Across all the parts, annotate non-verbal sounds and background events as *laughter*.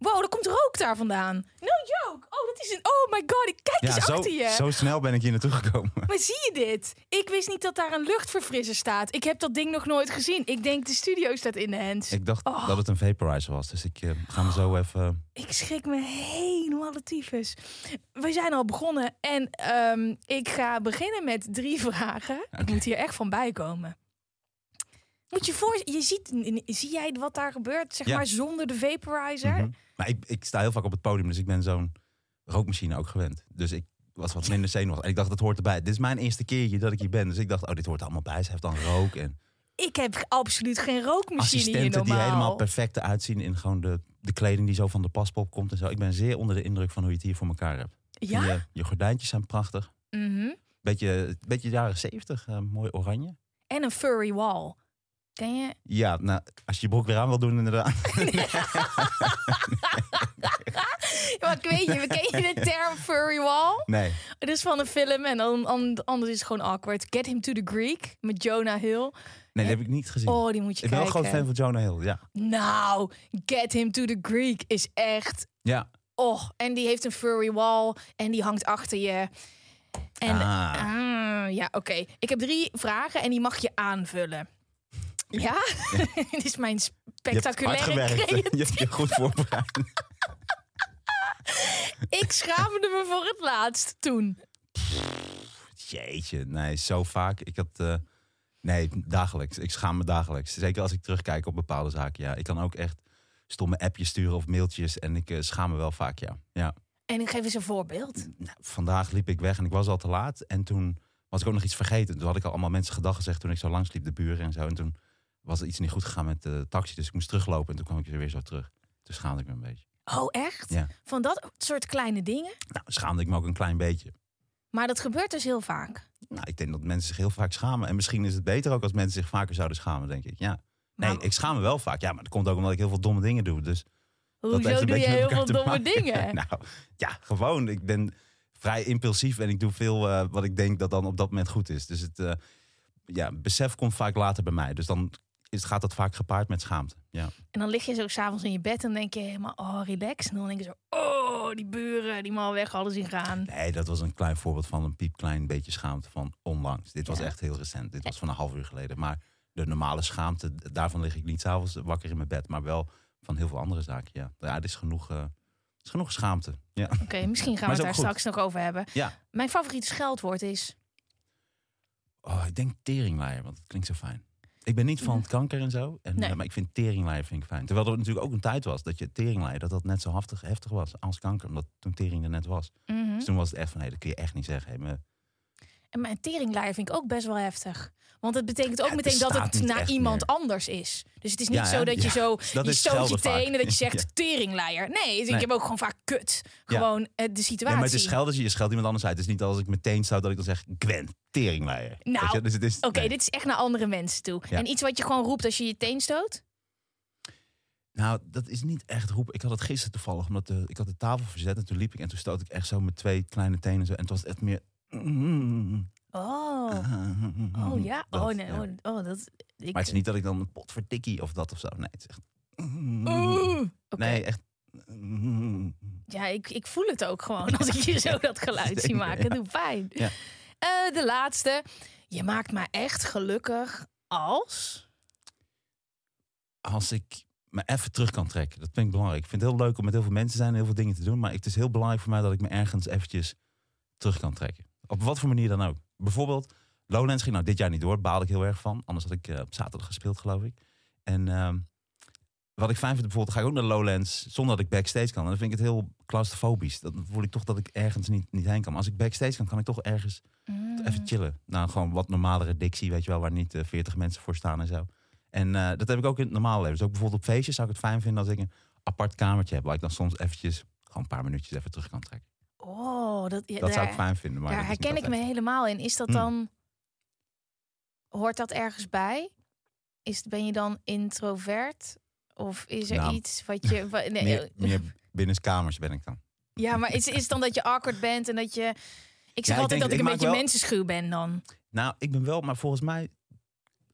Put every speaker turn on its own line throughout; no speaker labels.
Wow, er komt rook daar vandaan. No joke. Oh, dat is een... Oh my god, ik kijk
Ja,
eens
zo,
achter je.
zo snel ben ik hier naartoe gekomen.
Maar zie je dit? Ik wist niet dat daar een luchtverfrisser staat. Ik heb dat ding nog nooit gezien. Ik denk de studio staat in de hands.
Ik dacht
Oh.
dat het een vaporizer was, dus ik eh, ga me zo even...
Ik schrik me helemaal de tyfus. We zijn al begonnen en ehm, ik ga beginnen met drie *laughs* vragen. Ik moet hier echt van bijkomen. Moet je voor, je ziet, zie jij wat daar gebeurt, zeg
Ja.
maar zonder de vaporizer?
Mhm. Maar ik, ik sta heel vaak op het podium, dus ik ben zo'n rookmachine ook gewend. Dus ik was wat minder zenuwachtig. En ik dacht, dat hoort erbij. Dit is mijn eerste keertje dat ik hier ben. Dus ik dacht, oh, dit hoort allemaal bij. Ze heeft dan rook en
Ik heb absoluut geen rookmachine hier
assistenten
normaal.
die helemaal perfect eruit zien in gewoon de, de kleding die zo van de paspop komt en zo. Ik ben zeer onder de indruk van hoe je het hier voor elkaar hebt.
Ja?
Je, je gordijntjes zijn prachtig.
Mhm.
Beetje, beetje jaren zeventig, eh, mooi oranje.
En een furry wall. Ken je?
Ja, nou, als je je broek weer aan wil doen inderdaad. *laughs*
Maar ik weet je, ken je de term furry wall?
Nee,
Het is van een film en dan, an- anders is het gewoon awkward. Get Him to the Greek met Jonah Hill.
nee, die heb ik niet gezien.
Oh, die moet je
ik ben wel
kijken.
een groot fan van Jonah Hill, ja.
Nou, Get Him to the Greek is echt...
Ja,
Oh, en die heeft een furry wall en die hangt achter je. En,
Ah.
ah, ja, oké. Ik heb drie vragen en die mag je aanvullen. Ja? *laughs* Dit is mijn
je hebt hard
spectaculaire
gewerkt.
creatie.
Je hebt je goed voorbereid. *laughs*
Ik schaamde me voor het laatst toen.
Jeetje, nee, zo vaak. Ik had, eh, nee, dagelijks. Ik schaam me dagelijks. Zeker als ik terugkijk op bepaalde zaken. Ja, ik kan ook echt stomme appjes sturen of mailtjes en ik eh, schaam me wel vaak, ja. ja.
En ik geef eens een voorbeeld.
Nou, vandaag liep ik weg en ik was al te laat. En toen was ik ook nog iets vergeten. Toen had ik al allemaal mensen gedag gezegd toen ik zo langs liep, de buren en zo. En toen was er iets niet goed gegaan met de taxi. Dus ik moest teruglopen en toen kwam ik er weer zo terug. Toen schaamde ik me een beetje.
Oh, echt?
Ja.
Van dat soort kleine dingen?
Nou, schaamde ik me ook een klein beetje.
Maar dat gebeurt dus heel vaak.
Nou, ik denk dat mensen zich heel vaak schamen. En misschien is het beter ook als mensen zich vaker zouden schamen, denk ik. Ja. Nee,
Maar-
ik schaam me wel vaak. Ja, maar dat komt ook omdat ik heel veel domme dingen doe. Dus
Hoezo doe je heel veel domme
maken.
dingen? *laughs*
nou, ja, gewoon. Ik ben vrij impulsief en ik doe veel eh, wat ik denk dat dan op dat moment goed is. Dus het eh, ja, besef komt vaak later bij mij. Dus dan is, gaat dat vaak gepaard met schaamte. Ja.
En dan lig je zo s'avonds in je bed en denk je helemaal, oh, relax. En dan denk je zo, oh, die buren, die mal weg hadden zien gaan.
Nee, dat was een klein voorbeeld van een piepklein beetje schaamte van onlangs. Dit was
Ja.
echt heel recent. Dit was van een half uur geleden. Maar de normale schaamte, daarvan lig ik niet s'avonds wakker in mijn bed. Maar wel van heel veel andere zaken, ja. Ja, het is genoeg, eh, het is genoeg schaamte. Ja.
Oké, misschien gaan we het daar
goed.
straks nog over hebben.
ja.
Mijn favoriete scheldwoord is,
Oh, ik denk teringleier, want het klinkt zo fijn. Ik ben niet van het kanker en zo. En,
Nee.
eh, maar ik vind teringleier vind ik fijn. Terwijl er natuurlijk ook een tijd was dat je teringleier, dat dat net zo heftig, heftig was als kanker. Omdat toen tering er net was.
mhm.
Dus toen was het echt van, nee, dat kun je echt niet zeggen. Hey,
en mijn teringleier vind ik ook best wel heftig. Want het betekent ook
Ja,
meteen dat het naar iemand
meer.
anders is. Dus het is niet
Ja,
zo dat je
Ja,
zo, *laughs*
dat
je stoot je tenen, dat je zegt
Ja.
teringleier. Nee, dus ik heb ook gewoon vaak kut.
Ja.
Gewoon eh, de situatie.
Nee, maar het is schelden, je scheldt iemand anders uit. Het is niet als ik meteen zou dat ik dan zeg, Gwen, teringleier.
Nou?
Dus het is,
Oké,
nee.
dit is echt naar andere mensen toe.
Ja.
En iets wat je gewoon roept als je je teen stoot?
Nou, dat is niet echt roepen. Ik had het gisteren toevallig, omdat de, ik had de tafel verzet en toen liep ik en toen stoot ik echt zo met twee kleine tenen zo. En het was echt meer...
Oh, oh ja.
Dat,
oh nee,
ja.
oh, oh, dat... Ik,
Maar het is niet dat ik dan een pot verdikkie of dat of zo. Nee, het is echt... Nee, echt...
Ja, ik, ik voel het ook gewoon *laughs* als ik je zo dat geluid zie maken.
ja.
Doe pijn.
Ja.
Eh, de laatste. Je maakt me echt gelukkig als...
Als ik me even terug kan trekken, dat vind ik belangrijk. Ik vind het heel leuk om met heel veel mensen te zijn en heel veel dingen te doen. Maar het is heel belangrijk voor mij dat ik me ergens eventjes terug kan trekken. Op wat voor manier dan ook. Bijvoorbeeld, Lowlands ging nou dit jaar niet door. Baalde ik heel erg van. Anders had ik eh, op zaterdag gespeeld, geloof ik. En ehm, wat ik fijn vind, bijvoorbeeld, ga ik ook naar Lowlands zonder dat ik backstage kan. En dan vind ik het heel claustrofobisch. Dan voel ik toch dat ik ergens niet, niet heen kan. Maar als ik backstage kan, kan ik toch ergens
Mm.
even chillen. Nou, gewoon wat normalere dictie, weet je wel, waar niet eh, 40 mensen voor staan en zo. En eh, dat heb ik ook in het normale leven. Dus ook bijvoorbeeld op feestjes zou ik het fijn vinden als ik een apart kamertje heb. Waar ik dan soms eventjes, gewoon een paar minuutjes even terug kan trekken.
Oh, dat,
zou ik fijn vinden. Maar
daar herken ik me helemaal in. Is dat
Hmm.
dan... Hoort dat ergens bij? Is, ben je dan introvert? Of is er
Nou,
iets wat je... *laughs* nee,
Meer, meer binnenskamers ben ik dan. *laughs*
Ja, maar is, *laughs* is het dan dat je awkward bent en dat je... Ik zeg altijd
denk-
dat ik
ik
een beetje
wel-
mensenschuw ben dan.
Nou, ik ben wel, maar volgens mij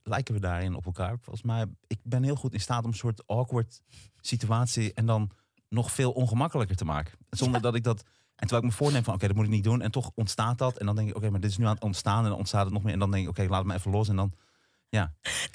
lijken we daarin op elkaar. Volgens mij, ik ben heel goed in staat om een soort awkward situatie en dan nog veel ongemakkelijker te maken. Zonder dat ik dat. En terwijl ik me voorneem van, oké, dat moet ik niet doen. En toch ontstaat dat. En dan denk ik, oké, maar dit is nu aan het ontstaan. En dan ontstaat het nog meer. En dan denk ik, oké, laat het me even los. En dan, ja.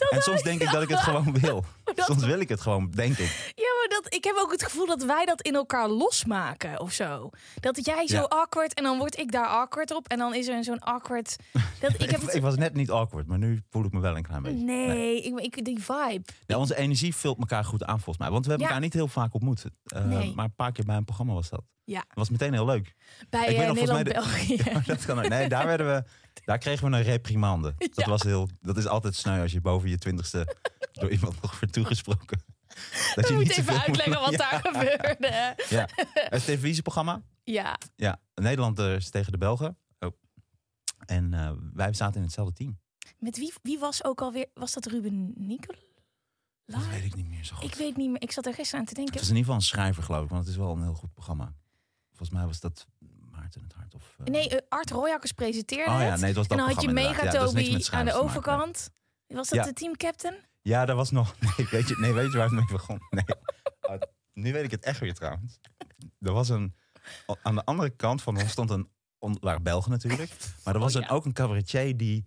en soms denk ik dat ik het gewoon wil. *laughs*
Dat-
Soms wil ik het gewoon, denk ik.
Dat, ik heb ook het gevoel dat wij dat in elkaar losmaken of zo. Dat jij zo
Ja.
awkward en dan word ik daar awkward op. En dan is er zo'n awkward... *laughs* Dat, ik heb
Ik,
het,
was net niet awkward, maar nu voel ik me wel een klein beetje.
nee, Ik, ik, die vibe.
Ja, onze energie vult elkaar goed aan volgens mij. Want we hebben
Ja.
elkaar niet heel vaak ontmoet. Eh,
Nee.
Maar een paar keer bij een programma was dat.
Ja.
Dat was meteen heel leuk.
Bij
weet
eh, Nederland-België. *laughs*
Dat kan. Nee, daar, werden we, daar kregen we een reprimande. Dat, was heel, dat is altijd sneu als je boven je twintigste door iemand *laughs* nog wordt toegesproken. *laughs* Dat
moeten
zoveel
even
moet-
uitleggen wat daar *laughs* gebeurde.
Ja, het televisieprogramma.
Ja,
Ja, Nederlanders tegen de Belgen. Oh. En eh, wij zaten in hetzelfde team.
met wie, wie was ook alweer... Was dat Ruben Nicolai?
Dat weet ik niet meer zo goed.
Ik weet niet meer. Ik zat er gisteren aan te
Het
denken.
was in ieder geval een schrijver, geloof ik. Want het is wel een heel goed programma. Volgens mij was dat Maarten het Hart. Of, eh,
Nee, eh, Art Royakkers presenteerde
Oh ja,
het.
nee, het was dat
en dan had je Mega.
Ja, is
Toby aan de
nee.
overkant. Was dat
Ja.
de teamcaptain?
Ja, dat was nog. *laughs* Nee, weet je, nee, weet je waar het mee begon? Nee. Nu weet ik het echt weer trouwens. Er was een. Aan de andere kant van ons stond een. waren Belgen natuurlijk. Maar er was
Oh,
een, ook een cabaretier die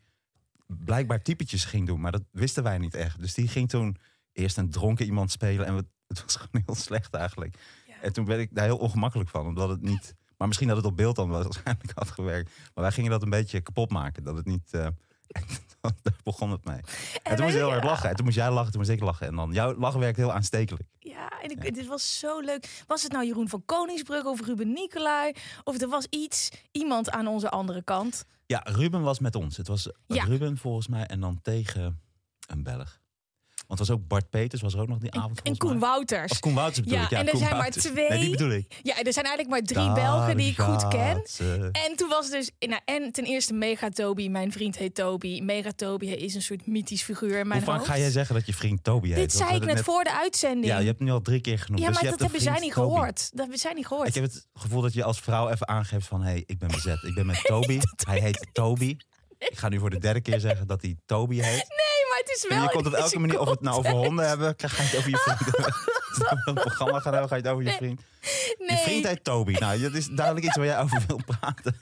blijkbaar typetjes ging doen. Maar dat wisten wij niet echt. Dus die ging toen eerst een dronken iemand spelen. En we- *laughs* het was gewoon heel slecht eigenlijk.
Ja.
En toen werd ik daar heel ongemakkelijk van. Omdat het niet. Maar misschien dat het op beeld dan wel *laughs* waarschijnlijk had gewerkt. Maar wij gingen dat een beetje kapot maken. Dat het niet. eh, *laughs* daar begon het mee. En, toen moest je heel hard lachen. En toen moest jij lachen, toen moest ik lachen. En dan jouw lachen werkt heel aanstekelijk.
Ja, en ik, dit was zo leuk. Was het nou Jeroen van Koningsbrug of Ruben Nicolai? Of er was iets, iemand aan onze andere kant.
Ja, Ruben was met ons. Het was
Ja.
Ruben volgens mij en dan tegen een Belg. Want was ook Bart Peters, was er ook nog die avond
en Koen. Wouters.
Of Koen Wouters bedoel
Ja,
ik. Ja,
en er
Koen
zijn maar
Wouters.
twee.
Nee, die bedoel ik.
Ja, er zijn eigenlijk maar drie
Daar
Belgen die ik goed ken.
ze.
En toen was dus, nou, en ten eerste Mega Toby. Mijn vriend heet Toby. Mega Toby is een soort mythisch figuur in mijn
Hoe vaak
hoofd.
ga jij zeggen dat je vriend Toby heet?
Dit zei ik net voor de uitzending.
Ja, je hebt hem nu al drie keer genoemd.
Ja,
dus
maar
je
dat hebben zij niet
Toby.
gehoord. Dat hebben zij niet gehoord.
Ik heb het gevoel dat je als vrouw even aangeeft van... hé, hey, ik ben bezet. Ik ben met *laughs* Toby. Hij heet Toby. Ik ga nu voor de derde keer zeggen dat hij Toby heet.
Nee, maar het is
En
wel
je komt op elke manier, of het nou over honden hebben, ga je het over je vriend. Als we een programma gaan hebben, ga je het over je
Nee.
vriend. Je
Nee,
vriend heet Toby. Nou, dat is duidelijk iets waar jij over wil praten.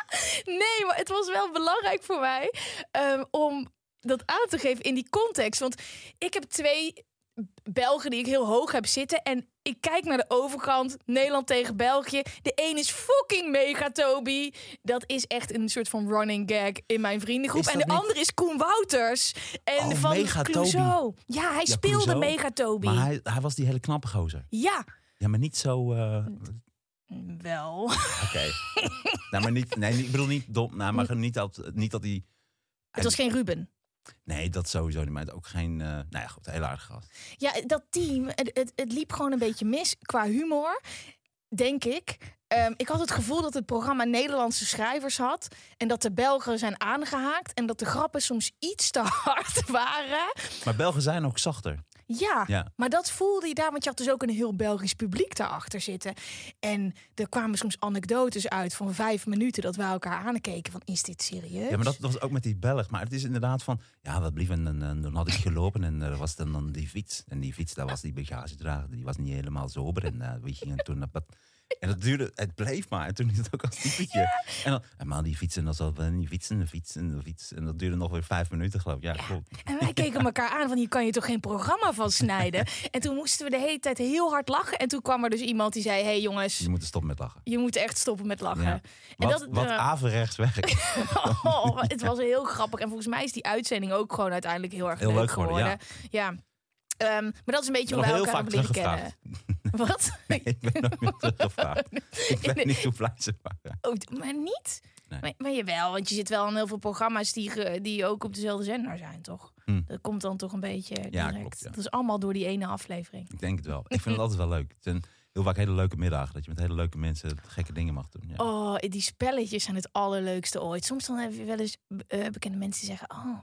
*laughs*
nee, maar het was wel belangrijk voor mij ehm, om dat aan te geven in die context. Want ik heb twee Belgen die ik heel hoog heb zitten. En ik kijk naar de overkant, Nederland tegen België. De een is fucking mega Toby. Dat is echt een soort van running gag in mijn vriendengroep. En de
niet-
andere is Koen Wouters. En
Oh,
van
Mega
Clouseau. Ja, hij speelde
Clouseau.
mega Toby.
Maar hij, hij was die hele knappe gozer.
Ja,
Ja, maar niet zo... eh,
wel.
Oké. *laughs* nou, maar niet... Nee, ik bedoel niet dom. Nou, maar niet dat, niet dat hij...
Het was geen Ruben.
Nee, dat sowieso niet. Maar ook geen... eh nou ja, goed, heel aardig gast.
Ja, dat team, het, het, het liep gewoon een beetje mis qua humor, denk ik. Ehm, ik had het gevoel dat het programma Nederlandse schrijvers had. En dat de Belgen zijn aangehaakt. En dat de grappen soms iets te *laughs* hard waren.
Maar Belgen zijn ook zachter.
Ja,
Ja.
maar dat voelde je daar. Want je had dus ook een heel Belgisch publiek daarachter zitten. En er kwamen soms anekdotes uit van vijf minuten. Dat wij elkaar aankeken van, is dit serieus?
Ja, maar dat was ook met die Belg. Maar het is inderdaad van... Ja, we blieven en, en dan had ik gelopen en er was dan, dan die fiets. En die fiets, daar was die bagagedrager. Die was niet helemaal sober. En eh, we gingen toen op. En dat duurde, het bleef maar. En toen is het ook als typetje. En dan, en maar die fietsen, dan zat die fietsen, de fiets en dat duurde nog weer vijf minuten, geloof ik. Ja, klopt.
En wij keken elkaar aan van hier kan je toch geen programma van snijden. *laughs* en toen moesten we de hele tijd heel hard lachen. En toen kwam er dus iemand die zei: hey jongens,
Je moet stoppen met lachen.
je moet echt stoppen met lachen. En
Wat,
dat,
wat
eh,
averechts werkt. *laughs*
oh, het was heel grappig. En volgens mij is die uitzending ook gewoon uiteindelijk heel erg
Heel
leuk,
leuk geworden,
geworden. Ja. Ehm, maar dat is een beetje hoe wij elkaar hebben leren kennen. Wat? *laughs*
Nee, ik ben nog meer teruggevraagd. *laughs* Ik weet niet hoe ze waren.
Oh, maar niet?
Nee.
Maar, maar jawel, want je zit wel in heel veel programma's die, die ook op dezelfde zender zijn, toch?
Hm.
Dat komt dan toch een beetje direct.
klopt, ja.
Dat is allemaal door die ene aflevering.
Ik denk het wel. Ik vind het altijd wel leuk. Het zijn heel vaak hele leuke middagen. Dat je met hele leuke mensen gekke dingen mag doen. Ja.
Oh, die spelletjes zijn het allerleukste ooit. Soms dan heb je wel eens eh, bekende mensen die zeggen... Oh,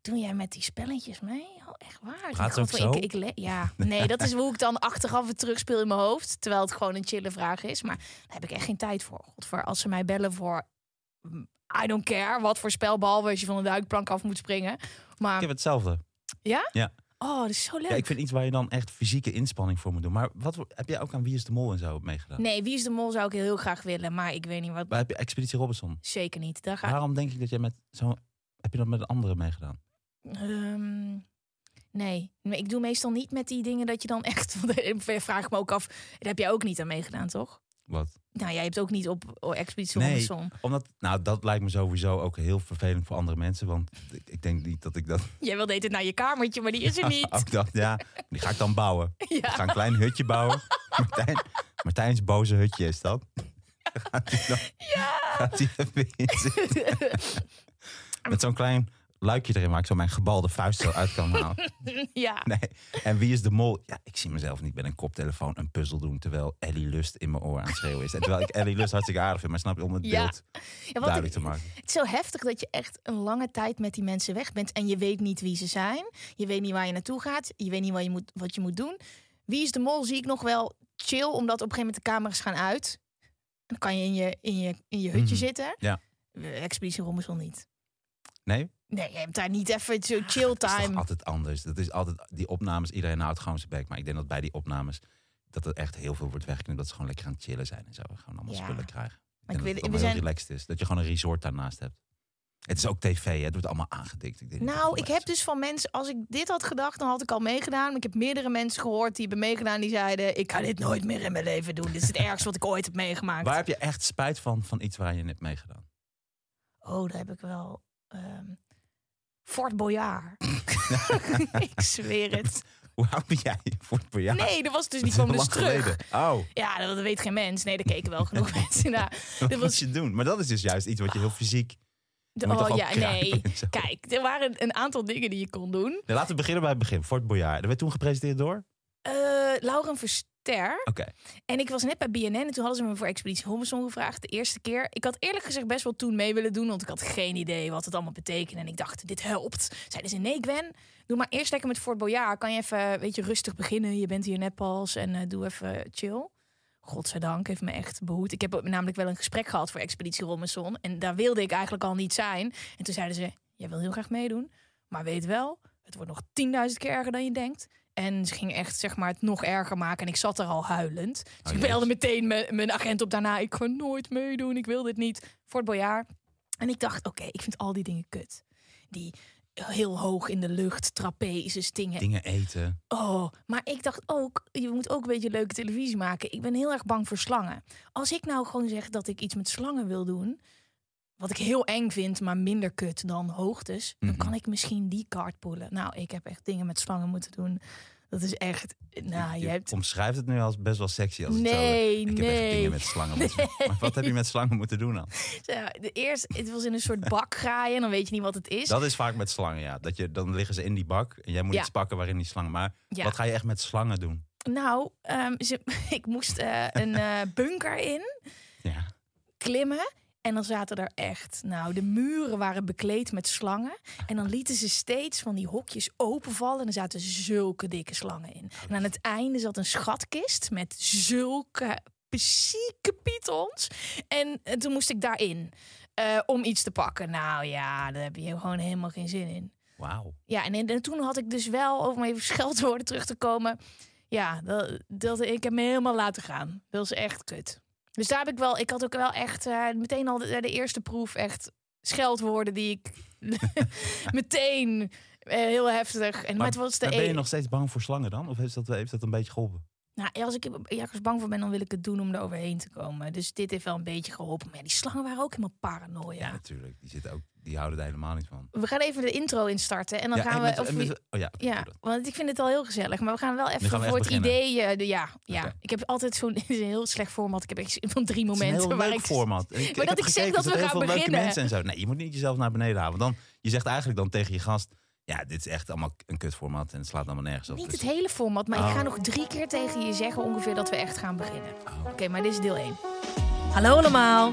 doe jij met die spelletjes mee? Echt waar?
Gaat het ook
"Godver,
zo?"
Ik, ja, nee, dat is hoe ik dan achteraf het terugspeel in mijn hoofd. Terwijl het gewoon een chille vraag is. Maar daar heb ik echt geen tijd voor. Godver, als ze mij bellen voor... mm, I don't care, wat voor spel, behalve als je van een duikplank af moet springen. Maar,
Ik heb hetzelfde.
ja?
Ja.
Oh, dat is zo leuk.
Ja, ik vind iets waar je dan echt fysieke inspanning voor moet doen. Maar wat voor- heb jij ook aan Wie is de Mol en zo meegedaan?
Nee, Wie is de Mol zou ik heel graag willen. Maar ik weet niet wat...
Waar heb je Expeditie Robinson?
Zeker niet. Daar ga
Waarom denk ik dat jij met zo heb je dat met een andere meegedaan?
Ehm, nee. ik doe meestal niet met die dingen dat je dan echt. *laughs* Vraag ik me ook af. Daar heb jij ook niet aan meegedaan, toch?
Wat?
Nou, jij hebt ook niet op oh, Expeditie
Nee. Omdat, nou, dat lijkt me sowieso ook heel vervelend voor andere mensen. Want ik, ik denk niet dat ik dat. *laughs*
Jij wilde het naar je kamertje, maar die is er niet.
ook dat, ja. Die ga ik dan bouwen. *laughs* Ik
ja.
ga een klein hutje bouwen. Martijn, Martijn's boze hutje is dat. Gaat hij dan, gaat hij even in. Met zo'n klein luikje erin waar ik zo mijn gebalde vuist zo uit kan halen. *laughs*
ja.
Nee. En wie is de mol? Ja, ik zie mezelf niet met een koptelefoon een puzzel doen terwijl Ellie Lust in mijn oor aan het schreeuwen is. En terwijl ik Ellie Lust hartstikke aardig vind, maar snap je om het
Ja.
beeld
Ja,
duidelijk te maken.
het is zo heftig dat je echt een lange tijd met die mensen weg bent. En je weet niet wie ze zijn. Je weet niet waar je naartoe gaat. Je weet niet wat je moet, wat je moet doen. Wie is de mol zie ik nog wel chill, omdat op een gegeven moment de camera's gaan uit. En dan kan je in je, in je, in je hutje
Mhm.
zitten.
Ja.
Eh, Expeditie Robinson niet.
Nee?
Nee, je hebt daar niet even zo chill
Dat is
time.
altijd anders. Dat is altijd die opnames. Iedereen houdt gewoon zijn bek. Maar ik denk dat bij die opnames dat er echt heel veel wordt weggeknipt. Dat ze gewoon lekker aan het chillen zijn en zo. Gewoon allemaal
Ja.
spullen krijgen.
Ik
en
weet-
dat het
zijn-
heel relaxed is. Dat je gewoon een resort daarnaast hebt. Het is ook tv, hè? het wordt allemaal aangedikt. Ik denk,
Nou, ik heb dus van mensen, als ik dit had gedacht, dan had ik al meegedaan. Maar ik heb meerdere mensen gehoord die hebben meegedaan, die zeiden: Ik ga dit nooit meer in mijn leven doen. Dit is het *laughs* ergste wat ik ooit heb meegemaakt.
Waar heb je echt spijt van, van iets waar je hebt meegedaan?
Oh, daar heb ik wel. ehm, Fort Boyard. *laughs* ik zweer het.
Hoe oud ben jij per jaar?
Nee, dat was dus
Dat heel
dus
lang
terug.
geleden. Oh,
Ja, dat, dat weet geen mens. Nee, daar keken wel genoeg *laughs* mensen naar.
wat
Dit
moet
was,
je doen? Maar dat is dus juist iets wat je heel fysiek... Je
oh ja, nee. Kijk, er waren een aantal dingen die je kon doen.
Laten we beginnen bij het begin. Fort Boyard. Dat werd toen gepresenteerd door?
Eh Lauren Verster.
Oké.
En ik was net bij BNN en toen hadden ze me voor Expeditie Robinson gevraagd. De eerste keer. Ik had eerlijk gezegd best wel toen mee willen doen. Want ik had geen idee wat het allemaal betekende. En ik dacht, dit helpt. Zeiden ze, nee Gwen, doe maar eerst lekker met Fort Boyard. Kan je even, weet je, rustig beginnen. Je bent hier net pas en eh, doe even chill. Godzijdank heeft me echt behoed. Ik heb namelijk wel een gesprek gehad voor Expeditie Robinson. En daar wilde ik eigenlijk al niet zijn. En toen zeiden ze, jij wil heel graag meedoen. Maar weet wel, het wordt nog 10.000 keer erger dan je denkt. En ze ging echt zeg maar, het nog erger maken. En ik zat er al huilend. Dus
Oh,
ik belde meteen mijn, mijn agent op daarna. Ik ga nooit meedoen. Ik wil dit niet. Fort Boyard. En ik dacht, oké, ik vind al die dingen kut. Die heel hoog in de lucht, trapezes, dingen.
Dingen eten.
Oh, maar ik dacht ook, je moet ook een beetje leuke televisie maken. Ik ben heel erg bang voor slangen. Als ik nou gewoon zeg dat ik iets met slangen wil doen, wat ik heel eng vind, maar minder kut dan hoogtes, dan
Mhm.
kan ik misschien die kaart poelen. Nou, ik heb echt dingen met slangen moeten doen. Dat is echt, nou, je hebt...
omschrijft het nu als best wel sexy. Als
Nee,
ik heb echt
nee.
dingen met slangen moeten Maar wat heb je met slangen moeten doen dan? *laughs*
Ja, de eerste, het was in een soort bak graaien, dan weet je niet wat het is.
Dat is vaak met slangen, ja. Dat je, dan liggen ze in die bak en jij moet
Ja.
iets pakken waarin die slangen... Maar
Ja.
wat ga je echt met slangen doen?
Nou, ehm, ze, *laughs* ik moest eh, een eh, bunker in.
Ja.
klimmen. En dan zaten er echt, nou, de muren waren bekleed met slangen. En dan lieten ze steeds van die hokjes openvallen. En er zaten zulke dikke slangen in. En aan het einde zat een schatkist met zulke zieke pythons. En, eh, toen moest ik daarin eh, om iets te pakken. Nou ja, daar heb je gewoon helemaal geen zin in.
Wauw.
Ja, en, en toen had ik dus wel, over mijn scheldwoorden terug te komen... Ja, dat, dat, ik heb me helemaal laten gaan. Dat is echt kut. Dus daar heb ik wel... Ik had ook wel echt eh, meteen al de, de eerste proef echt scheldwoorden die ik *laughs* meteen eh, heel heftig... En, maar, het was de
Maar ben je
e-
nog steeds bang voor slangen dan? Of heeft dat, heeft dat een beetje geholpen?
Nou, ja, als ik ergens bang voor ben, dan wil ik het doen om er overheen te komen. Dus dit heeft wel een beetje geholpen. Maar ja, die slangen waren ook helemaal paranoia.
Ja, natuurlijk. Die, zitten ook, die houden er helemaal niet van.
We gaan even de intro instarten en dan
ja,
gaan
en
we... of
met- oh ja,
want ik vind het al heel gezellig. Maar we gaan wel even
gaan we
voor het
beginnen.
idee. eh, de, ja, ja. Ik heb altijd zo'n *laughs* een heel slecht format. Ik heb echt van drie
Het is een
momenten
heel
waar
leuk
ik.
format. Ik, *laughs*
Maar dat ik zeg dat we gaan beginnen.
mensen en zo. Nee, je moet niet jezelf naar beneden halen. Want dan, je zegt eigenlijk dan tegen je gast... Ja, dit is echt allemaal een kutformat en het slaat allemaal nergens op.
Niet
Dus-
het hele format, maar ik
Oh.
ga nog drie keer tegen je zeggen ongeveer dat we echt gaan beginnen.
Oh.
Oké, maar dit is deel 1. Hallo allemaal,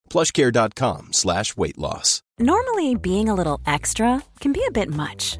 plushcare.com slash weight loss.
Normally, being a little extra can be a bit much,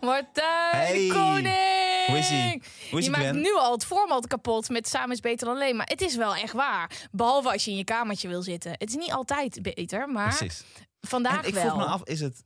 Martijn,
Hey,
koning!
hoe is ie? Hoe is
je maakt nu al het format kapot met samen is beter dan alleen. Maar het is wel echt waar. Behalve als je in je kamertje wil zitten. Het is niet altijd beter, maar
Precies.
vandaag
En ik
wel.
vroeg me af, is het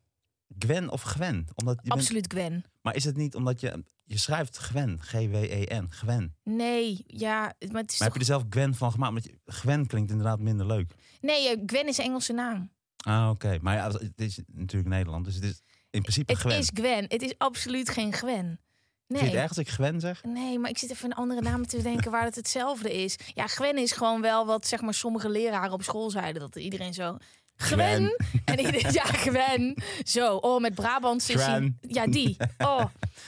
Gwen of Gwen? Omdat je bent-
Absoluut Gwen.
maar is het niet omdat je... Je schrijft Gwen, G-W-E-N, Gwen.
Nee, ja, maar het is
Maar heb je er zelf Gwen van gemaakt? Want Gwen klinkt inderdaad minder leuk.
Nee, eh, Gwen is een Engelse naam.
Ah, oké. Maar ja, het is natuurlijk Nederland, dus het is in principe
Het
Gwen.
is Gwen. Het is absoluut geen Gwen.
Vind je
Nee.
het erg als ik Gwen zeg?
Nee, maar ik zit even een andere namen te denken waar het hetzelfde is. Ja, Gwen is gewoon wel wat zeg maar sommige leraren op school zeiden. Dat iedereen zo... Gwen. *laughs* En iedereen, ja, Gwen. Zo, oh, met Brabantse
Gwen.
Ja, die. *laughs* Oh.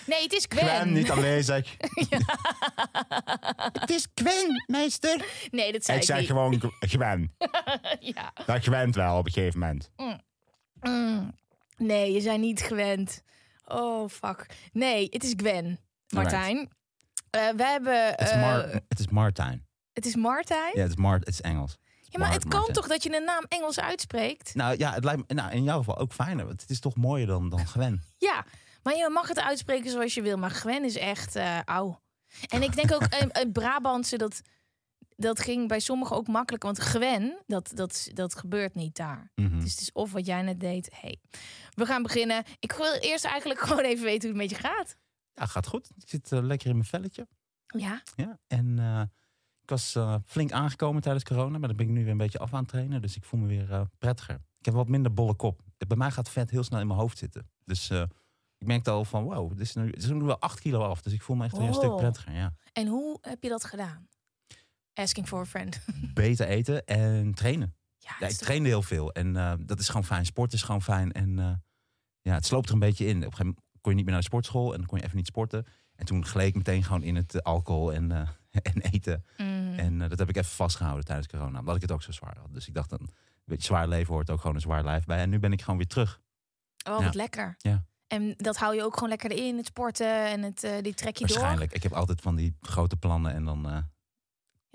Nee, het is Gwen.
aanwezig. *laughs* Het is Gwen, meester.
Nee, dat zei ik, niet.
gewoon Gwen.
Ja.
Dat gewend wel op een gegeven moment.
Mm. Nee, je zijn niet gewend. Oh, fuck. Nee, het is Gwen, Martijn. Eh, we hebben...
Het is,
eh,
Mar het is Martijn.
het is Martijn?
Ja, het is, Mart, het is Engels.
Ja, maar
Mar-
het kan toch dat je een naam Engels uitspreekt?
Nou ja, het lijkt me nou, in jouw geval ook fijner. Want het is toch mooier dan, dan Gwen. *laughs*
Ja, maar je mag het uitspreken zoals je wil. Maar Gwen is echt auw. En ik denk ook, het *laughs* Brabantse, dat, dat ging bij sommigen ook makkelijk. Want Gwen, dat, dat, dat gebeurt niet daar.
Mhm.
Dus het is of wat jij net deed. Hey, we gaan beginnen. Ik wil eerst eigenlijk *laughs* gewoon even weten hoe het met je gaat.
Ja, gaat goed. Ik zit eh, lekker in mijn velletje.
Ja,
Ja. En eh, ik was eh, flink aangekomen tijdens corona. Maar dan ben ik nu weer een beetje af aan het trainen. Dus ik voel me weer prettiger. Ik heb wat minder bolle kop. Bij mij gaat vet heel snel in mijn hoofd zitten. Dus ik merkte al van wow, dit is nu, het is nu wel 8 kilo af. Dus ik voel me echt weer een stuk prettiger. Ja.
en hoe heb je dat gedaan? Asking for a friend. *laughs*
Beter eten en trainen.
Ja,
ik trainde heel veel. En eh, dat is gewoon fijn. Sport is gewoon fijn. En eh, ja, het sloopt er een beetje in. Op een gegeven moment kon je niet meer naar de sportschool. En dan kon je even niet sporten. En toen gleed ik meteen gewoon in het alcohol en, eh, *laughs* en eten.
Mm.
En dat heb ik even vastgehouden tijdens corona. Omdat ik het ook zo zwaar had. Dus ik dacht, een beetje zwaar leven hoort ook gewoon een zwaar lijf bij. En nu ben ik gewoon weer terug.
Oh,
Ja.
wat lekker.
Ja.
En dat hou je ook gewoon lekker erin, het sporten en het, die trek je door.
Waarschijnlijk. Ik heb altijd van die grote plannen. En dan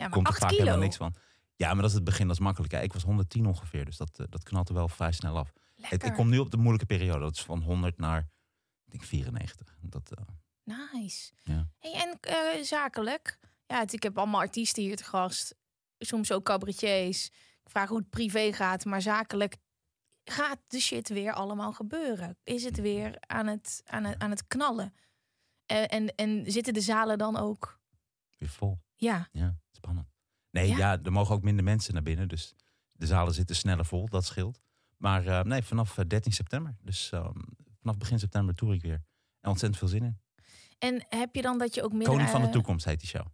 Ja, maar
komt er
8
vaak
kilo.
helemaal niks van. Ja, maar dat is het begin. Dat is makkelijk. Ik was 110 ongeveer. Dus dat, eh, dat knalt er wel vrij snel af. Het, ik kom nu op de moeilijke periode. Dat is van 100 naar, ik denk 94. Dat, eh,
Nice.
Ja.
Hey, en eh, zakelijk? Ja, het- ik heb allemaal artiesten hier te gast. Soms ook cabaretiers. Ik vraag hoe het privé gaat, maar zakelijk gaat de shit weer allemaal gebeuren. Is het weer aan het, aan het, aan het knallen? En, en, en zitten de zalen dan ook?
weer vol.
Ja,
Ja, spannend. Nee,
Ja?
ja? er mogen ook minder mensen naar binnen. Dus de zalen zitten sneller vol, dat scheelt. Maar eh, nee, vanaf eh, 13 september. Dus ehm, vanaf begin september toer ik weer. En ontzettend veel zin in.
en heb je dan dat je ook meer...
Koning van de
eh,
Toekomst heet die show.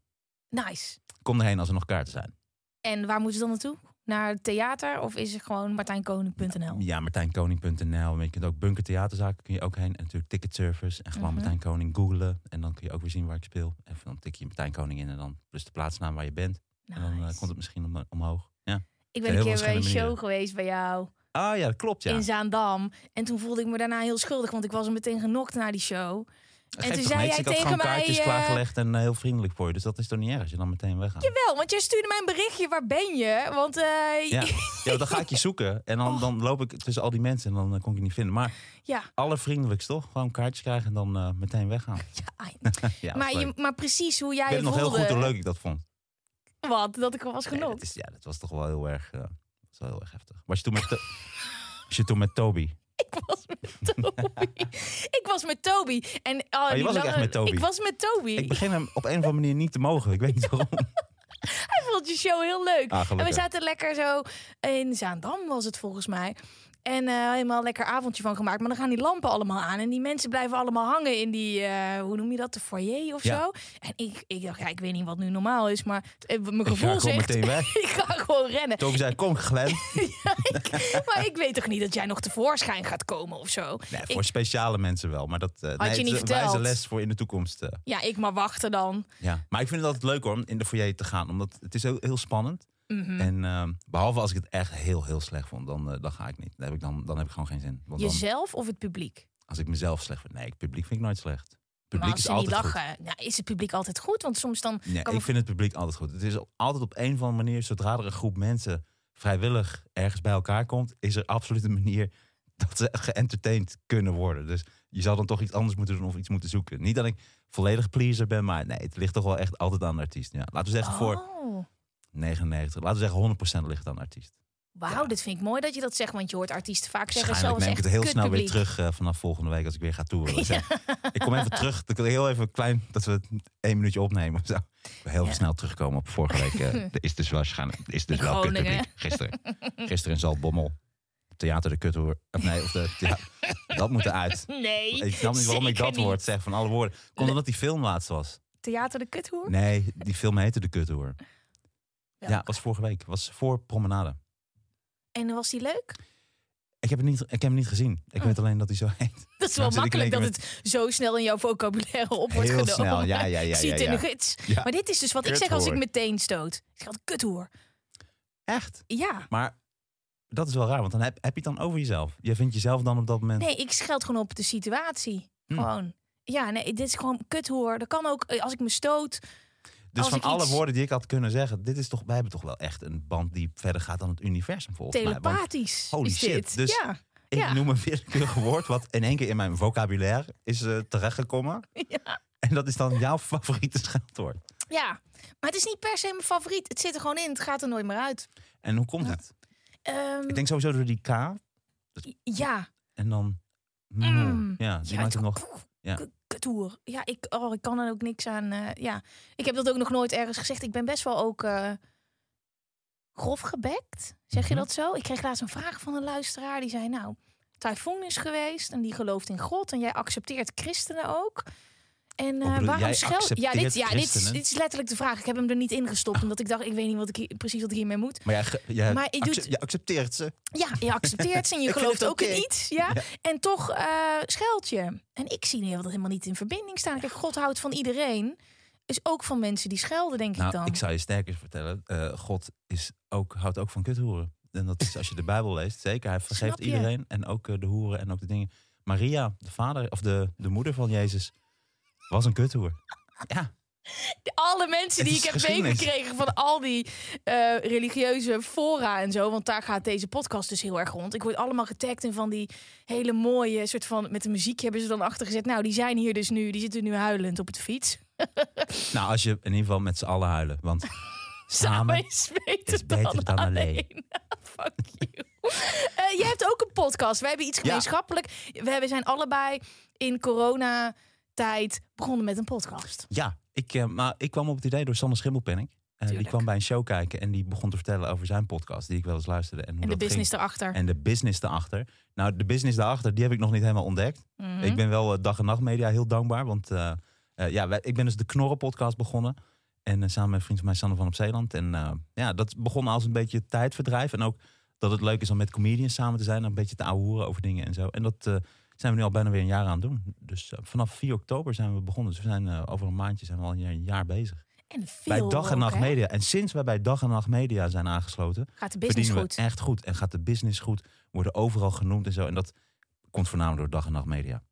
Nice.
Kom erheen als er nog kaarten zijn.
En waar moeten ze dan naartoe? Naar het theater? Of is het gewoon martijnkoning.nl?
Ja, martijnkoning.nl. Je kunt ook Bunker Theaterzaken kun je ook heen. En natuurlijk ticketservice. En gewoon
Mhm.
Martijn Koning googlen. En dan kun je ook weer zien waar ik speel. En dan tik je Martijn Koning in en dan plus de plaatsnaam waar je bent. En dan eh, komt het misschien om, omhoog. Ja.
Ik ben een keer bij een show geweest bij jou
Ah ja, dat klopt ja.
in Zaandam. En toen voelde ik me daarna heel schuldig, want ik was er meteen genokt naar die show. En toen zei jij
Ik had
tegen
gewoon
mij,
kaartjes
eh,
klaargelegd en eh, heel vriendelijk voor je. Dus dat is toch niet erg als je dan meteen weggaat.
Jawel, want jij stuurde mij een berichtje, waar ben je? Want eh,
Ja. *laughs* ja, dan ga ik je zoeken. En dan,
Oh.
dan loop ik tussen al die mensen en dan kon ik je niet vinden. Maar
ja,
allervriendelijkst toch? Gewoon kaartjes krijgen en dan meteen weggaan. *laughs*
ja, *laughs*
Ja,
maar, je, maar precies hoe jij
ik weet
je
nog heel
voelde.
goed hoe leuk ik dat vond.
Wat? Dat ik er was
Nee,
genokt.
dat, is, ja, dat was toch wel heel erg, was wel heel erg heftig. Was je toen met, was je toen met Toby? *laughs*
Ik was met Toby. ik was met Toby. En, oh,
je
die
was ook echt met Toby?
Ik was met Toby.
Ik begin hem op een of andere manier niet te mogen. Ik weet niet waarom. *laughs*
Hij vond je show heel leuk.
Ah,
en we zaten lekker zo in Zaandam was het volgens mij. En eh, helemaal een lekker avondje van gemaakt. Maar dan gaan die lampen allemaal aan. En die mensen blijven allemaal hangen in die, eh, hoe noem je dat, de foyer of
Ja.
zo. En ik, ik dacht, ja, ik weet niet wat nu normaal is. Maar eh, mijn
Ik
gevoel
gewoon
zegt,
meteen weg. *laughs*
ik ga gewoon rennen.
Toby zei, kom Glenn. *laughs*
Maar ik weet toch niet dat jij nog tevoorschijn gaat komen of zo.
Nee,
Ik-
voor speciale mensen wel. Maar dat nee,
je niet
een wijze
verteld?
les voor in de toekomst.
ja, ik maar wachten dan.
ja. Maar ik vind het altijd leuk hoor, om in de foyer te gaan. Omdat het is heel, heel spannend.
Mhm.
En ehm, behalve als ik het echt heel, heel slecht vond, dan, eh, dan ga ik niet. Dan heb ik, dan, dan heb ik gewoon geen zin. Want dan,
Jezelf of het publiek?
als ik mezelf slecht vind. Nee, het publiek vind ik nooit slecht. Het
Maar
publiek
als
is
ze niet
altijd goed.
lachen, nou, is het publiek altijd goed? Want soms dan
Nee, ik vind het publiek altijd goed. Het is altijd op een of andere manier, zodra er een groep mensen vrijwillig ergens bij elkaar komt, is er absoluut een manier dat ze geëntertained kunnen worden. Dus je zal dan toch iets anders moeten doen of iets moeten zoeken. Niet dat ik volledig pleaser ben, maar nee, het ligt toch wel echt altijd aan de artiest. Ja. Laten we zeggen voor
Oh.
99, laten we zeggen 100% ligt aan artiest.
Wauw,
Ja.
dit vind ik mooi dat je dat zegt, want je hoort artiesten vaak zeggen zelfs
neem ik het heel snel weer terug eh, vanaf volgende week als ik weer ga toeren. *laughs* Dus, Ik kom even terug. Ik wil heel even klein dat we één minuutje opnemen. of Zo. Heel
Ja.
snel terugkomen op vorige week. *laughs* er is dus er is dus wel kutpubliek. Gisteren. Gisteren in Zaltbommel. Theater de Kuthoer. Of nee, of de, ja, dat moet eruit.
Nee,
Ik snap niet waarom ik dat
niet.
woord zeg van alle woorden. Komt omdat die film laatst was.
Theater de Kuthoer?
Nee, die film heette de Kuthoer. Ja, was vorige week. Was voor Promenade.
En was die leuk?
Ik heb, het niet, ik heb hem niet gezien. Ik
Oh.
weet alleen dat hij zo *laughs* heet.
Dat is wel
in
makkelijk dat het zo snel in jouw vocabulaire op wordt
Heel
genomen.
snel, ja, ja, ja,
Ziet
ja,
in
ja.
de gids.
Ja.
Maar dit is dus wat ik zeg als ik meteen stoot. Ik zeg altijd kuthoer.
Echt?
Ja.
Maar dat is wel raar, want dan heb, heb je het dan over jezelf. Je vindt jezelf dan op dat moment.
Nee, ik scheld gewoon op de situatie.
Hm.
Gewoon. Ja, nee, dit is gewoon kuthoer. Dat kan ook eh, als ik me stoot.
Dus
als
van alle
iets-
woorden die ik had kunnen zeggen, dit is toch, wij hebben toch wel echt een band die verder gaat dan het universum volgens mij. Want
Telepathisch
holy
is
shit,
dit.
dus-
Ja.
ik
ja.
noem een willekeurig woord wat in één keer in mijn vocabulaire is eh, terechtgekomen. *laughs*
Ja.
En dat is dan jouw favoriete scheldwoord.
ja, maar het is niet per se mijn favoriet. Het zit er gewoon in. Het gaat er nooit meer uit.
En hoe komt het?
Ehm,
Ik denk sowieso door die K.
ja.
En dan...
Mm.
Ja, die
Ja,
maakt
het
nog... ja.
K- Kuthoer. Ja, ik, oh, ik kan er ook niks aan. eh, ja, ik heb dat ook nog nooit ergens gezegd. Ik ben best wel ook eh, grof gebekt. Zeg je
Mhm.
dat zo? Ik kreeg laatst een vraag van een luisteraar. Die zei, nou, Typhoon is geweest en die gelooft in God. En jij accepteert christenen ook. En eh,
bedoel,
waarom schel... Ja, dit, ja dit, is, dit is letterlijk de vraag. Ik heb hem er niet ingestopt. Omdat ik dacht, ik weet niet wat ik hier, precies wat ik hiermee moet.
Maar jij, ge- jij,
Maar je doet-
acce- je accepteert ze.
Ja, je accepteert ze en je *laughs* gelooft ook in iets. Ja?
Ja.
En toch eh scheld je. En ik zie dat helemaal niet in verbinding staan. Kijk, God houdt van iedereen. Dus ook van mensen die schelden, denk ik
Nou,
dan.
ik zou je sterker vertellen. eh, God is ook, houdt ook van kuthoeren. En dat is als je de Bijbel leest. Zeker, hij vergeeft iedereen. En ook eh, de hoeren en ook de dingen. Maria, de vader of de, de moeder van Jezus, was een kuthoer. Ja,
Alle mensen die ik heb meegekregen van al die eh, religieuze fora en zo. Want daar gaat deze podcast dus heel erg rond. Ik word allemaal getagd in van die hele mooie soort van... Met de muziek hebben ze dan achter gezet. Nou, die zijn hier dus nu. Die zitten nu huilend op het fiets. *laughs*
nou als je in ieder geval met z'n allen huilen. Want *laughs*
Samen
samen
is beter,
is beter dan alleen. *laughs*
Fuck you. Eh, jij hebt ook een podcast. Wij hebben iets
Ja.
gemeenschappelijk. We we zijn allebei in coronatijd begonnen met een podcast.
Ja, ik, eh, maar ik kwam op het idee door Sander Schimmelpenning. Eh, die kwam bij een show kijken en die begon te vertellen over zijn podcast, die ik wel eens luisterde. En, hoe
En de
dat ging.
business erachter.
En de business daarachter. Nou, de business daarachter, die heb ik nog niet helemaal ontdekt.
Mhm.
Ik ben wel eh, dag en nacht media heel dankbaar. Want ja, wij- ik ben dus de Knorren podcast begonnen. En samen met een vriend van mij, Sander van op Zeeland. En ja, dat begon als een beetje tijdverdrijf. En ook dat het leuk is om met comedians samen te zijn. En een beetje te ouwehoeren over dingen en zo. En dat zijn we nu al bijna weer een jaar aan het doen. Dus eh, vanaf 4 oktober zijn we begonnen. Dus we zijn eh, over een maandje zijn we al een jaar, bezig.
En veel
bij Dag en Nacht? Media. En sinds wij bij Dag en Nacht Media zijn aangesloten...
Gaat de business goed.
we echt goed. En gaat de business goed. Worden overal genoemd en zo. En dat komt voornamelijk door Dag en Nacht Media.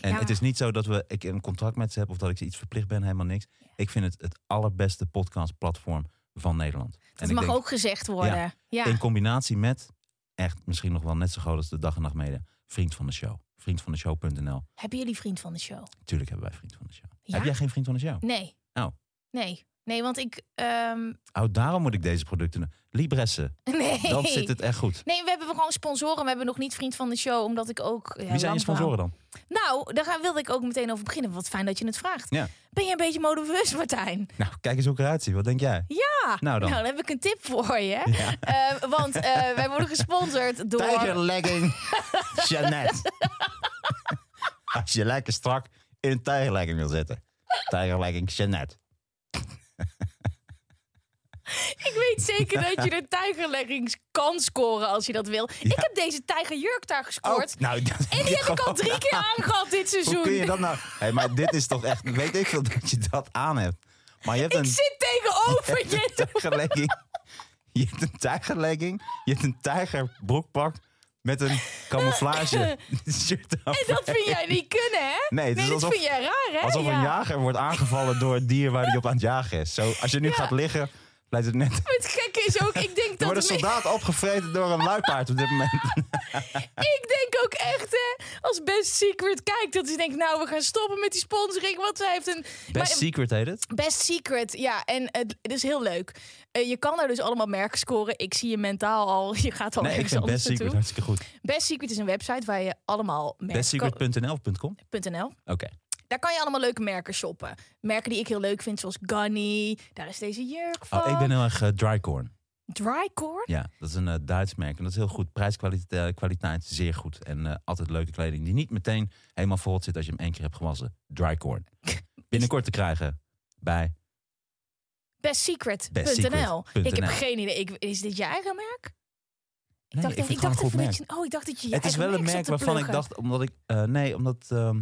En
Ja.
het is niet zo dat we, ik een contract met ze heb of dat ik ze iets verplicht ben, helemaal niks. Ik vind het het allerbeste podcastplatform van Nederland.
Dat
en
mag
denk,
ook gezegd worden. Ja.
in combinatie met, echt misschien nog wel net zo groot als de Dag en Nacht Media, Vriend van de Show. Vriendvandeshow.nl.
Hebben jullie vriend van de show?
Tuurlijk hebben wij Vriend van de Show.
Ja?
Heb jij geen Vriend van de Show?
Nee.
Oh.
Nee. Nee, want ik... ehm,
Oh, daarom moet ik deze producten... Libresse, *laughs*
nee.
dan zit het echt goed.
Nee, we hebben gewoon sponsoren. We hebben nog niet vriend van de show, omdat ik ook... ja,
Wie zijn je sponsoren dan?
Nou, daar wilde ik ook meteen over beginnen. Wat fijn dat je het vraagt.
Ja.
Ben je een beetje modebewust, Martijn?
Nou, kijk eens hoe ik eruit zie. Wat denk jij?
Ja.
Nou dan.
heb ik een tip voor je. Eh, want eh, wij worden gesponsord *laughs* door...
Tijgerlegging *laughs* Jeannette. *laughs* Als je lekker strak in een tijgerlegging wil zitten. Tijgerlegging Jeannette.
Ik weet zeker dat je de tijgerleggings kan scoren als je dat wil. Ik heb deze tijgerjurk daar gescoord.
nou, dat
En die heb ik al drie keer *laughs* aangehad dit seizoen.
Hoe kun je dat nou... Hey, maar dit is toch echt... Weet ik veel dat je dat aan hebt. Maar je hebt
Ik
een
zit tegenover je. *laughs*
tijgerlegging. Je hebt een tijgerlegging. Je hebt een tijgerbroekpak. Met een camouflage *laughs* shirt aan.
En dat vind jij niet kunnen, hè?
Nee, het is
dat
alsof-
vind jij raar, hè?
Alsof
Ja.
een jager wordt aangevallen door het dier waar hij op aan het jagen is. Zo, als je nu
Ja.
gaat liggen, lijkt het net...
Het gekke is ook, ik denk
Er
dat...
wordt een
we-
soldaat opgevreten door een luipaard op dit moment. *laughs*
Ik denk ook echt, hè, als Best Secret kijkt, dat hij denkt, nou, we gaan stoppen met die sponsoring, want zij heeft een...
Best
Maar-
Secret heet het.
Best Secret, ja, en het, het is heel leuk. Eh, je kan daar dus allemaal merken scoren. Ik zie je mentaal al, *laughs* je gaat al
Nee, ik
ergens
vind
anders
Best Secret
naartoe.
hartstikke goed.
Best Secret is een website waar je allemaal merken... kan-
Bestsecret.nl of .com?
.nl.
Oké.
Daar kan je allemaal leuke merken shoppen. Merken die ik heel leuk vind, zoals Gunny. Daar is deze jurk van.
Oh, ik ben heel erg eh, Drycorn.
Drycore.
Ja, dat is een eh, Duits merk. En dat is heel goed. Prijskwaliteit kwaliteit, zeer goed. En altijd leuke kleding die niet meteen helemaal vol zit als je hem één keer hebt gewassen. Drycorn. *laughs* Binnenkort te krijgen bij...
Bestsecret.nl. Ik heb geen idee. Ik, is dit je eigen merk? Ik
Nee,
dacht,
ik
ik dacht even dat je, oh, ik dacht dat je je
Het is wel een merk waarvan ik dacht, omdat ik... eh, nee, omdat... ehm,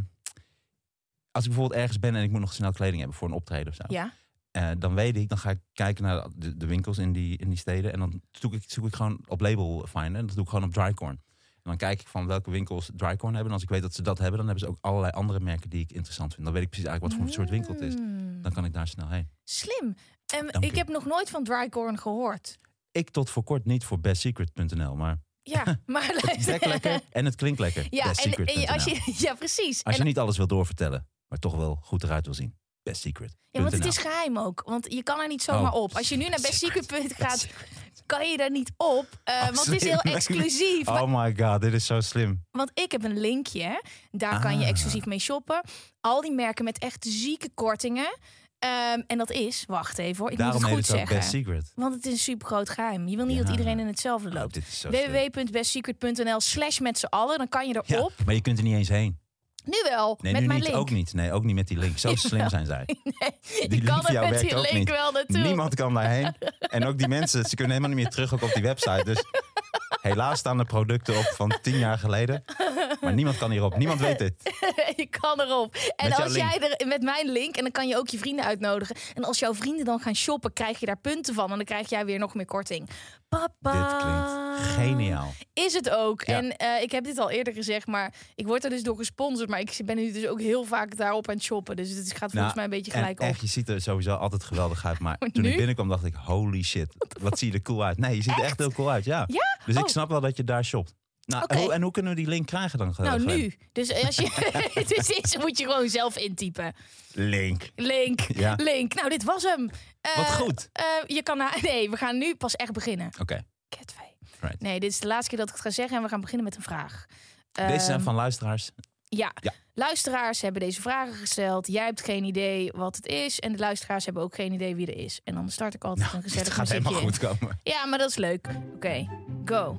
als ik bijvoorbeeld ergens ben en ik moet nog snel kleding hebben voor een optreden of zo.
Ja.
Eh, dan weet ik, dan ga ik kijken naar de, de winkels in die, in die steden. En dan zoek ik, zoek ik gewoon op label finder. En dat doe ik gewoon op Drycorn. En dan kijk ik van welke winkels Drycorn hebben. En als ik weet dat ze dat hebben, dan hebben ze ook allerlei andere merken die ik interessant vind. Dan weet ik precies eigenlijk wat voor soort winkel het is.
Mm,
Dan kan ik daar snel heen.
Slim. Ehm,
Dank
ik heb nog nooit van Drycorn gehoord.
Ik tot voor kort niet voor bestsecret.nl, maar
Ja, *laughs* maar
het lekker en het klinkt lekker.
Ja, en, en als je, *laughs* ja, precies.
Als je
En-
niet alles wil doorvertellen, maar toch wel goed eruit wil zien. Best Secret.
ja, want het is geheim ook. Want je kan er niet zomaar
Oh.
op. Als je nu naar
Best Secret.
gaat, kan je daar niet op. eh, want het is heel exclusief. Maar-
Oh my god, dit is zo slim.
Want ik heb een linkje. Daar kan je
Ah.
exclusief mee shoppen. Al die merken met echt zieke kortingen. Ehm, en dat is, wacht even hoor, ik
Daarom
moet het
het
goed
ook
zeggen.
Best Secret.
Want het is een super groot geheim. Je wil niet dat
Ja.
iedereen in hetzelfde
Oh,
loopt.
dit is zo slim.
www.bestsecret.nl slash met z'n allen. Dan kan je
Ja,
erop.
maar je kunt er niet eens heen.
Nu wel,
Nee,
met
nu
mijn
niet,
link.
ook niet. Nee, ook niet met die link. Zo *laughs* slim zijn zij. *laughs*
je
link
kan er met die link
niet.
wel naartoe.
Niemand kan daarheen. *laughs* En ook die mensen, ze kunnen helemaal niet meer terug ook op die website. Dus helaas staan de producten op van tien jaar geleden. Maar niemand kan hierop. Niemand weet dit. *laughs*
je kan erop. En als jij er met mijn link, en dan kan je ook je vrienden uitnodigen. En als jouw vrienden dan gaan shoppen, krijg je daar punten van. En dan krijg jij weer nog meer korting. Papa.
Dit klinkt geniaal.
Is het ook.
Ja.
En eh, ik heb dit al eerder gezegd, maar ik word er dus door gesponsord. Maar ik ben nu dus ook heel vaak daarop aan het shoppen. Dus het gaat volgens
Nou,
mij een beetje gelijk op.
echt, je ziet er sowieso altijd geweldig uit. Maar *laughs* toen ik binnenkwam dacht ik, holy shit. Wat zie je er cool uit. Nee, je ziet er echt heel cool uit, ja.
Ja?
Dus ik
Oh.
snap wel dat je daar shopt. Nou, en, hoe, en hoe kunnen we die link krijgen dan?
Nou,
Glenn?
nu. Dus als je. *laughs* *laughs* dus deze moet je gewoon zelf intypen.
Link.
Link.
Ja.
Link. Nou, dit was hem. Eh,
Wat goed.
eh, je kan naar. *laughs* Nee, we gaan nu pas echt beginnen.
Oké,
Catvee.
right.
Nee, dit is de laatste keer dat ik het ga zeggen en we gaan beginnen met een vraag.
Deze zijn
Ehm,
van luisteraars.
Ja.
Ja.
luisteraars hebben deze vragen gesteld. Jij hebt geen idee wat het is. En de luisteraars hebben ook geen idee wie er is. En dan start ik altijd een
Het
gezellig
gaat helemaal goed komen.
Ja, maar dat is leuk. Oké, go.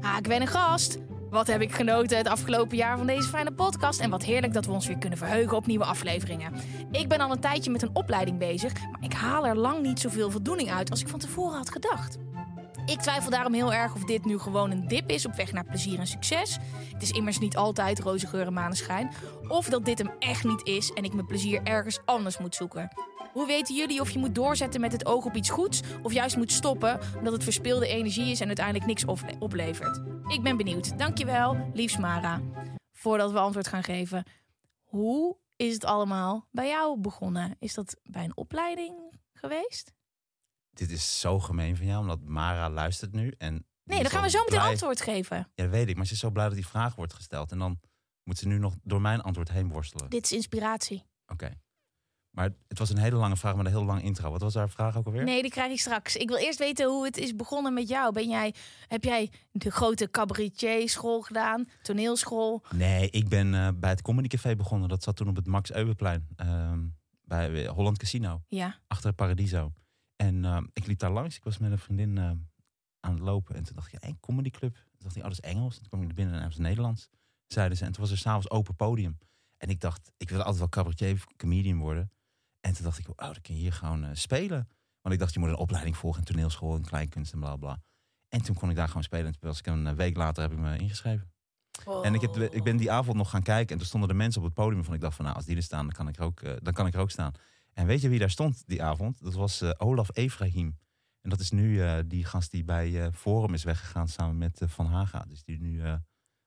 Ha, ik ben een gast. Wat heb ik genoten het afgelopen jaar van deze fijne podcast. En wat heerlijk dat we ons weer kunnen verheugen op nieuwe afleveringen. Ik ben al een tijdje met een opleiding bezig, maar ik haal er lang niet zoveel voldoening uit als ik van tevoren had gedacht. Ik twijfel daarom heel erg of dit nu gewoon een dip is op weg naar plezier en succes. Het is immers niet altijd roze geur en maneschijn. Of dat dit hem echt niet is en ik mijn plezier ergens anders moet zoeken. Hoe weten jullie of je moet doorzetten met het oog op iets goeds of juist moet stoppen omdat het verspilde energie is en uiteindelijk niks ople- oplevert? Ik ben benieuwd. Dankjewel, liefs Mara. Voordat we antwoord gaan geven, hoe is het allemaal bij jou begonnen? Is dat bij een opleiding geweest?
Dit is zo gemeen van jou, omdat Mara luistert nu. En
Nee, dan gaan we zo meteen
blij-
antwoord geven.
Ja, dat weet ik. Maar ze is zo blij dat die vraag wordt gesteld. En dan moet ze nu nog door mijn antwoord heen worstelen.
Dit is inspiratie.
Oké. Maar het was een hele lange vraag met een heel lange intro. Wat was haar vraag ook alweer?
Nee, die krijg ik straks. Ik wil eerst weten hoe het is begonnen met jou. Ben jij, heb jij de grote cabaretier school gedaan? Toneelschool?
Nee, ik ben eh, bij het Comedy Café begonnen. Dat zat toen op het Max Euweplein. ehm, bij eh, Holland Casino.
Ja.
Achter Paradiso. En ehm, ik liep daar langs. Ik was met een vriendin eh, aan het lopen. En toen dacht ik, een comedy club. Toen dacht ik, oh, dat is Engels. En toen kwam ik er binnen en was Nederlands. Zeiden ze. En toen was er s'avonds open podium. En ik dacht, ik wil altijd wel cabaretier of comedian worden. En toen dacht ik, oh, dan kun je hier gewoon eh, spelen. Want ik dacht, je moet een opleiding volgen. Een toneelschool, en kleinkunst en bla bla. En toen kon ik daar gewoon spelen. En toen was ik een eh, week later heb ik me ingeschreven. En ik, heb, ik ben die avond nog gaan kijken. En toen stonden de mensen op het podium. Van ik dacht van, nou, als die er staan, dan kan ik er ook, eh, dan kan ik er ook staan. En weet je wie daar stond die avond? Dat was Olaf Efraim. En dat is nu die gast die bij Forum is weggegaan samen met Van Haga. Dus die nu,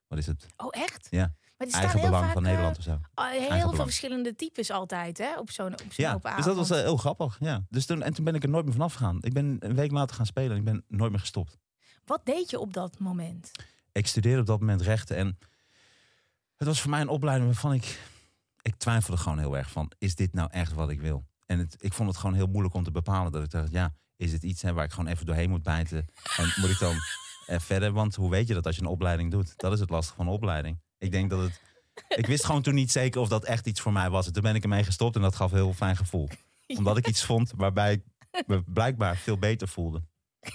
wat is het?
Oh, echt?
Ja.
Maar er staan
Eigen
heel
belang
vaak,
van
eh,
Nederland of zo.
oh, heel
Eigen
veel
belang.
verschillende types altijd, hè? Op zo'n op zo'n
Ja,
open
dus dat was eh, heel grappig. Ja. Dus toen, en toen ben ik er nooit meer vanaf gegaan. Ik ben een week later gaan spelen en ik ben nooit meer gestopt.
Wat deed je op dat moment?
ik studeerde op dat moment rechten. En het was voor mij een opleiding waarvan ik... Ik twijfelde gewoon heel erg van, is dit nou echt wat ik wil? En het, ik vond het gewoon heel moeilijk om te bepalen. Dat ik dacht, ja, is het iets hè, waar ik gewoon even doorheen moet bijten? En moet ik dan eh, verder? Want hoe weet je dat als je een opleiding doet? Dat is het lastige van een opleiding. Ik denk dat het... Ik wist gewoon toen niet zeker of dat echt iets voor mij was. En toen ben ik ermee gestopt en dat gaf een heel fijn gevoel. *laughs* Omdat ik iets vond waarbij ik me blijkbaar veel beter voelde. *laughs*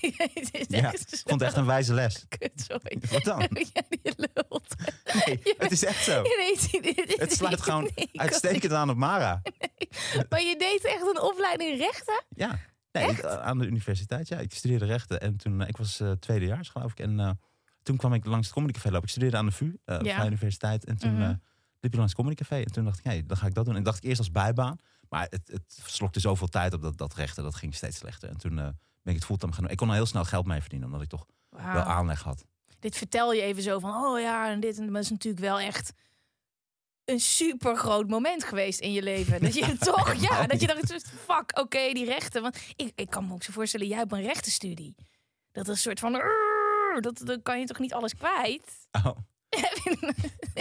Ja, ik vond het echt een wijze les. *laughs*
Kut, sorry.
Wat dan?
Ja, die lult.
Nee, het is echt zo.
Je weet, dit- dit-
Het sluit gewoon
Nee,
uitstekend aan op Mara.
Maar je deed echt een opleiding rechten?
Ja, nee, ik- aan de universiteit. Ja, ik studeerde rechten en toen eh, ik was eh tweedejaars geloof ik. En eh, toen kwam ik langs het Comedy Café lopen. Ik studeerde aan de VU, eh
Ja.
Vrije Universiteit. En toen
Mhm.
eh, liep ik langs het Comedy Café. En toen dacht ik, hey, dan ga ik dat doen. En dacht ik eerst als bijbaan. Maar het, het slokte zoveel tijd op dat, dat rechten. Dat ging steeds slechter. En toen eh, ben ik het fulltime gaan doen. Ik kon al heel snel geld mee verdienen, omdat ik toch wel aanleg had.
Dit vertel je even zo van, oh ja, en dit. En dat is natuurlijk wel echt een super groot moment geweest in je leven. Dat je *laughs* toch, ja, dat je dacht, fuck, oké, die rechten. Want ik, ik kan me ook zo voorstellen, jij hebt een rechtenstudie. Dat is een soort van, Dat, dan kan je toch niet alles kwijt?
Oh.